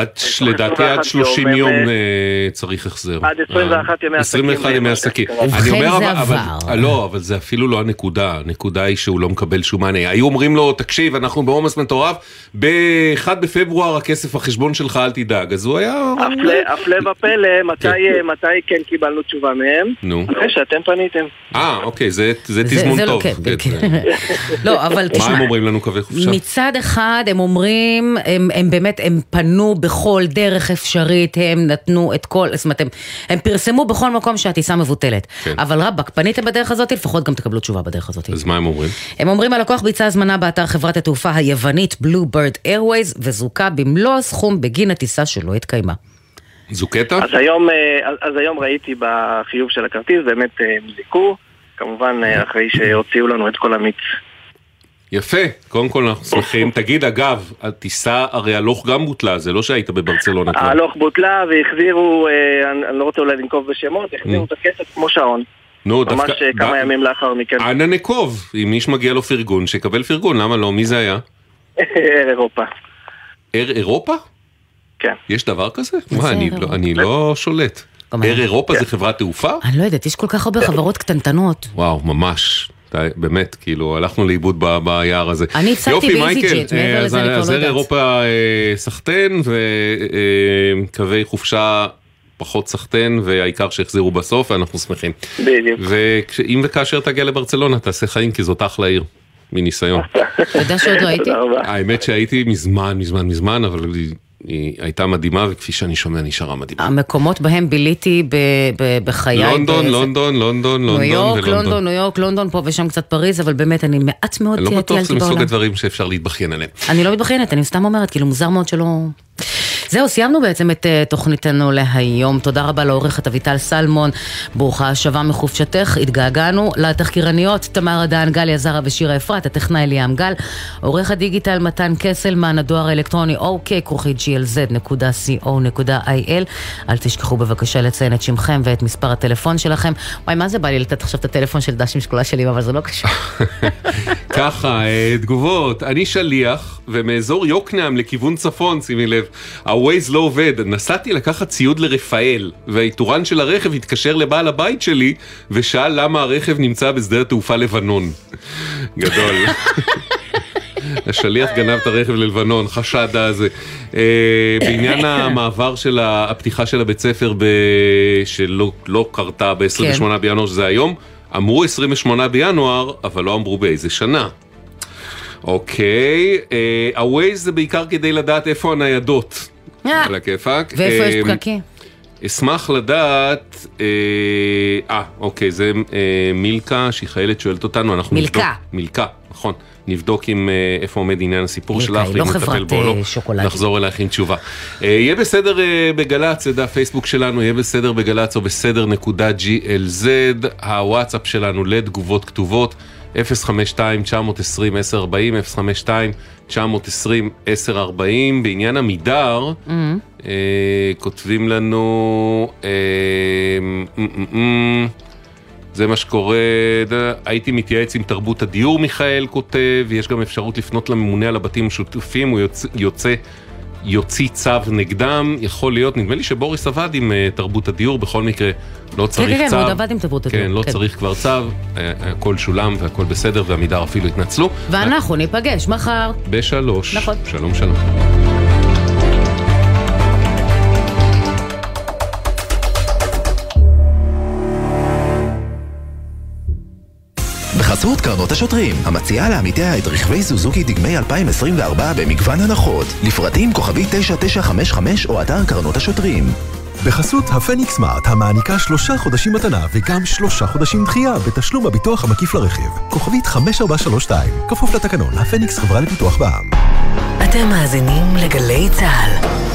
עד, לדעתי עד 30 יום, יום אה, אה, צריך החזר. עד 21 ימי עסקים. 21 ימי עסקים. ובכן, אני אומר, זה אבל- אבל- עבר. לא, אבל זה אפילו לא הנקודה, הנקודה היא שהוא לא מקבל שום מענה. היו אומרים לו, תקשיב, אנחנו בעומס מטורף, ב-1 בפברואר הכסף בחשבון שלך, אל תדאג. אז הוא היה... הפלא- ופלא, מתי אה, מתי כן קיבלנו תשובה מהם? נו. אחרי שאתם פניתם. אה, אוקיי, זה תזמון זה לא- טוב. כן, כן, כן. [LAUGHS] לא, אבל מה תשמע, הם אומרים לנו קווי חופשה? מצד אחד הם אומרים, הם, הם באמת, הם פנו בכל דרך אפשרית, הם נתנו את כל, זאת אומרת, הם, הם פרסמו בכל מקום שהטיסה מבוטלת. כן. אבל רבאק, פניתם בדרך הזאת, לפחות גם תקבלו תשובה בדרך הזאת. אז מה הם אומרים? הם אומרים הלקוח ביצע הזמנה באתר חברת התעופה היוונית בלובירד איירווייז וזוכה במלוא הסכום בגין הטיסה שלא התקיימה. זו קטע? אז היום, אה, אז- אז היום ראיתי בחיוב של הכרטיס, באמת אה, הם זיכו, כמובן אה, אחרי שהוציאו לנו את כל המיץ. יפה, קודם כל אנחנו שמחים. תגיד, אגב, הטיסה הרי הלוך גם בוטלה, זה לא שהיית בברצלונה כבר. ההלוך בוטלה והחזירו, אה, אני לא רוצה אולי לנקוב בשמות, החזירו את הכסף כמו שעון. נו, ממש דווקא... אה, כמה ימים לאחר מכן. אנא נקוב, אם איש מגיע לו פרגון, שיקבל פרגון, למה לא? מי זה היה? [LAUGHS] אר אירופה. אר אירופה? כן. יש דבר כזה? מה אני לא- לא שולט. אר אירופה זה חברת תעופה? אני לא יודעת, יש כל כך הרבה חברות קטנטנות. וואו, ממש. באמת, כאילו, הלכנו לאיבוד ב- ביער הזה. אני הפסקתי יופי, באיזי ג'ט, מעבר אה, לזה אני כבר אז לא יודעת. אירופה אה, סחטיין, וקווי חופשה פחות סחטיין, והעיקר שהחזירו בסוף, ואנחנו שמחים. בדיוק. ואם וכאשר תגיע לברצלונה, תעשה חיים, כי זאת אחלה עיר. מניסיון. [LAUGHS] אתה יודע שעוד לא הייתי? האמת שהייתי מזמן, מזמן, מזמן, אבל היא, הייתה מדהימה, וכפי שאני שומע, נשארה מדהימה. המקומות בהם ביליתי ב- ב- בחיי. לונדון, באיזה- לונדון, לונדון, ניו לונדון יורק, ולונדון. לונדון, ניו יורק, לונדון, פה ושם קצת פריז, אבל באמת, אני מעט מאוד אני לא טיילתי בטוח שזה מסוג בעולם. הדברים שאפשר להתבכיין עליהם. אני לא מתבכיינת, אני סתם אומרת, כאילו מוזר מאוד שלא... זהו, סיימנו בעצם את uh, תוכניתנו להיום. תודה רבה לעורכת אביטל סלמון, ברוכה השבה מחופשתך, התגעגענו לתחקירניות תמר אדן, גליה זרה ושירה אפרת, הטכנאי ליאם גל, עורך הדיגיטל מתן קסלמן, הדואר האלקטרוני אוקיי, כרוכית glz.co.il. אל תשכחו בבקשה לציין את שמכם ואת מספר הטלפון שלכם. וואי, מה זה בא לי לתת עכשיו את הטלפון של דש עם שקולה שלי, אבל זה לא קשור. [LAUGHS] ככה, אה, תגובות. אני שליח, ומאזור יוקנעם לכיוון צפון, שימי לב, ה-Waze לא עובד. נסעתי לקחת ציוד לרפאל, והאיתורן של הרכב התקשר לבעל הבית שלי, ושאל למה הרכב נמצא בשדה התעופה לבנון. [LAUGHS] גדול. [LAUGHS] השליח גנב את הרכב ללבנון, חשד הזה. אה, בעניין [COUGHS] המעבר של ה- הפתיחה של הבית ספר ב... שלא לא קרתה ב-28 כן. בינואר, שזה היום, אמרו 28 בינואר, אבל לא אמרו באיזה שנה. אוקיי, אה, ה-Waze זה בעיקר כדי לדעת איפה הניידות. על הכיפאק. ואיפה יש אה, פקקים? אשמח לדעת, אה, אה, אוקיי, זה אה, מילקה, שהיא חיילת שואלת אותנו, אנחנו מילקה. נבדוק. מילקה, נכון. נבדוק עם אה, איפה עומד עניין הסיפור מילקה, שלך, היא לא ואם נטפל בו או לא. אה, שוקולדים. נחזור אלייך עם תשובה. אה, יהיה בסדר אה, בגל"צ, זה דף פייסבוק שלנו, יהיה בסדר בגל"צ או בסדר נקודה glz, הוואטסאפ שלנו לתגובות כתובות. 052-920-1040, 052-920-1040, בעניין עמידר, Mm. אה, כותבים לנו, אה, מ- מ- מ- זה מה שקורה, הייתי מתייעץ עם תרבות הדיור, מיכאל כותב, יש גם אפשרות לפנות לממונה על הבתים המשותפים, הוא יוצא, יוצא יוציא צו נגדם, יכול להיות, נדמה לי שבוריס עבד עם אה, תרבות הדיור, בכל מקרה לא צריך כן, צו. כן, הוא עוד עבד עם תרבות הדיור. כן, לא צריך כבר צו, אה, הכל שולם והכל בסדר, ועמידר אפילו התנצלו. ואנחנו ניפגש מחר. בשלוש. נכון. שלום שלום. בחסות קרנות השוטרים, המציעה לעמיתיה את רכבי סוזוקי דגמי 2024 במגוון הנחות. לפרטים כוכבי 9955 או אתר קרנות השוטרים. בחסות הפניקס סמארט, המעניקה שלושה חודשים מתנה וגם שלושה חודשים דחייה בתשלום הביטוח המקיף לרכב. כוכבית 5432, כפוף לתקנון, הפניקס חברה לפיתוח בע"מ. אתם מאזינים לגלי צה"ל.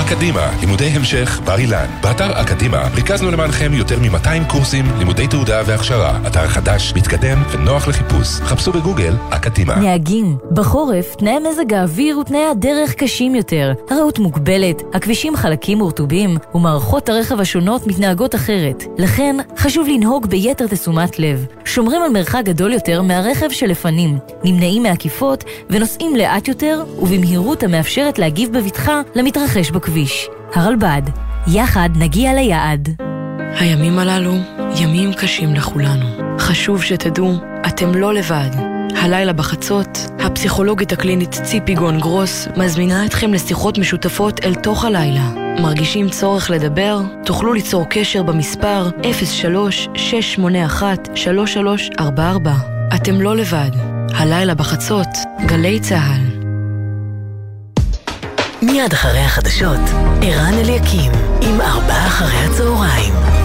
אקדימה, לימודי המשך בר אילן. באתר אקדימה ריכזנו למענכם יותר מ-200 קורסים, לימודי תעודה והכשרה. אתר חדש, מתקדם ונוח לחיפוש. חפשו בגוגל אקדימה. נהגים, בחורף תנאי מזג האוויר ותנאי הדרך קשים יותר. הרעות מוגבלת, הכבישים חלקים ורטובים, ומערכות הרכב השונות מתנהגות אחרת. לכן, חשוב לנהוג ביתר תשומת לב. שומרים על מרחק גדול יותר מהרכב שלפנים, נמנעים מעקיפות ונוסעים לאט יותר ובמהירות המאפשרת להגיב בבטחה למתרחש בכביש. הרלב"ד, יחד נגיע ליעד. הימים הללו ימים קשים לכולנו. חשוב שתדעו, אתם לא לבד. הלילה בחצות, הפסיכולוגית הקלינית ציפי גון גרוס מזמינה אתכם לשיחות משותפות אל תוך הלילה. מרגישים צורך לדבר? תוכלו ליצור קשר במספר 03-681-3344. אתם לא לבד. הלילה בחצות, גלי צה"ל. מיד אחרי החדשות, ערן אליקים, עם ארבעה אחרי הצהריים.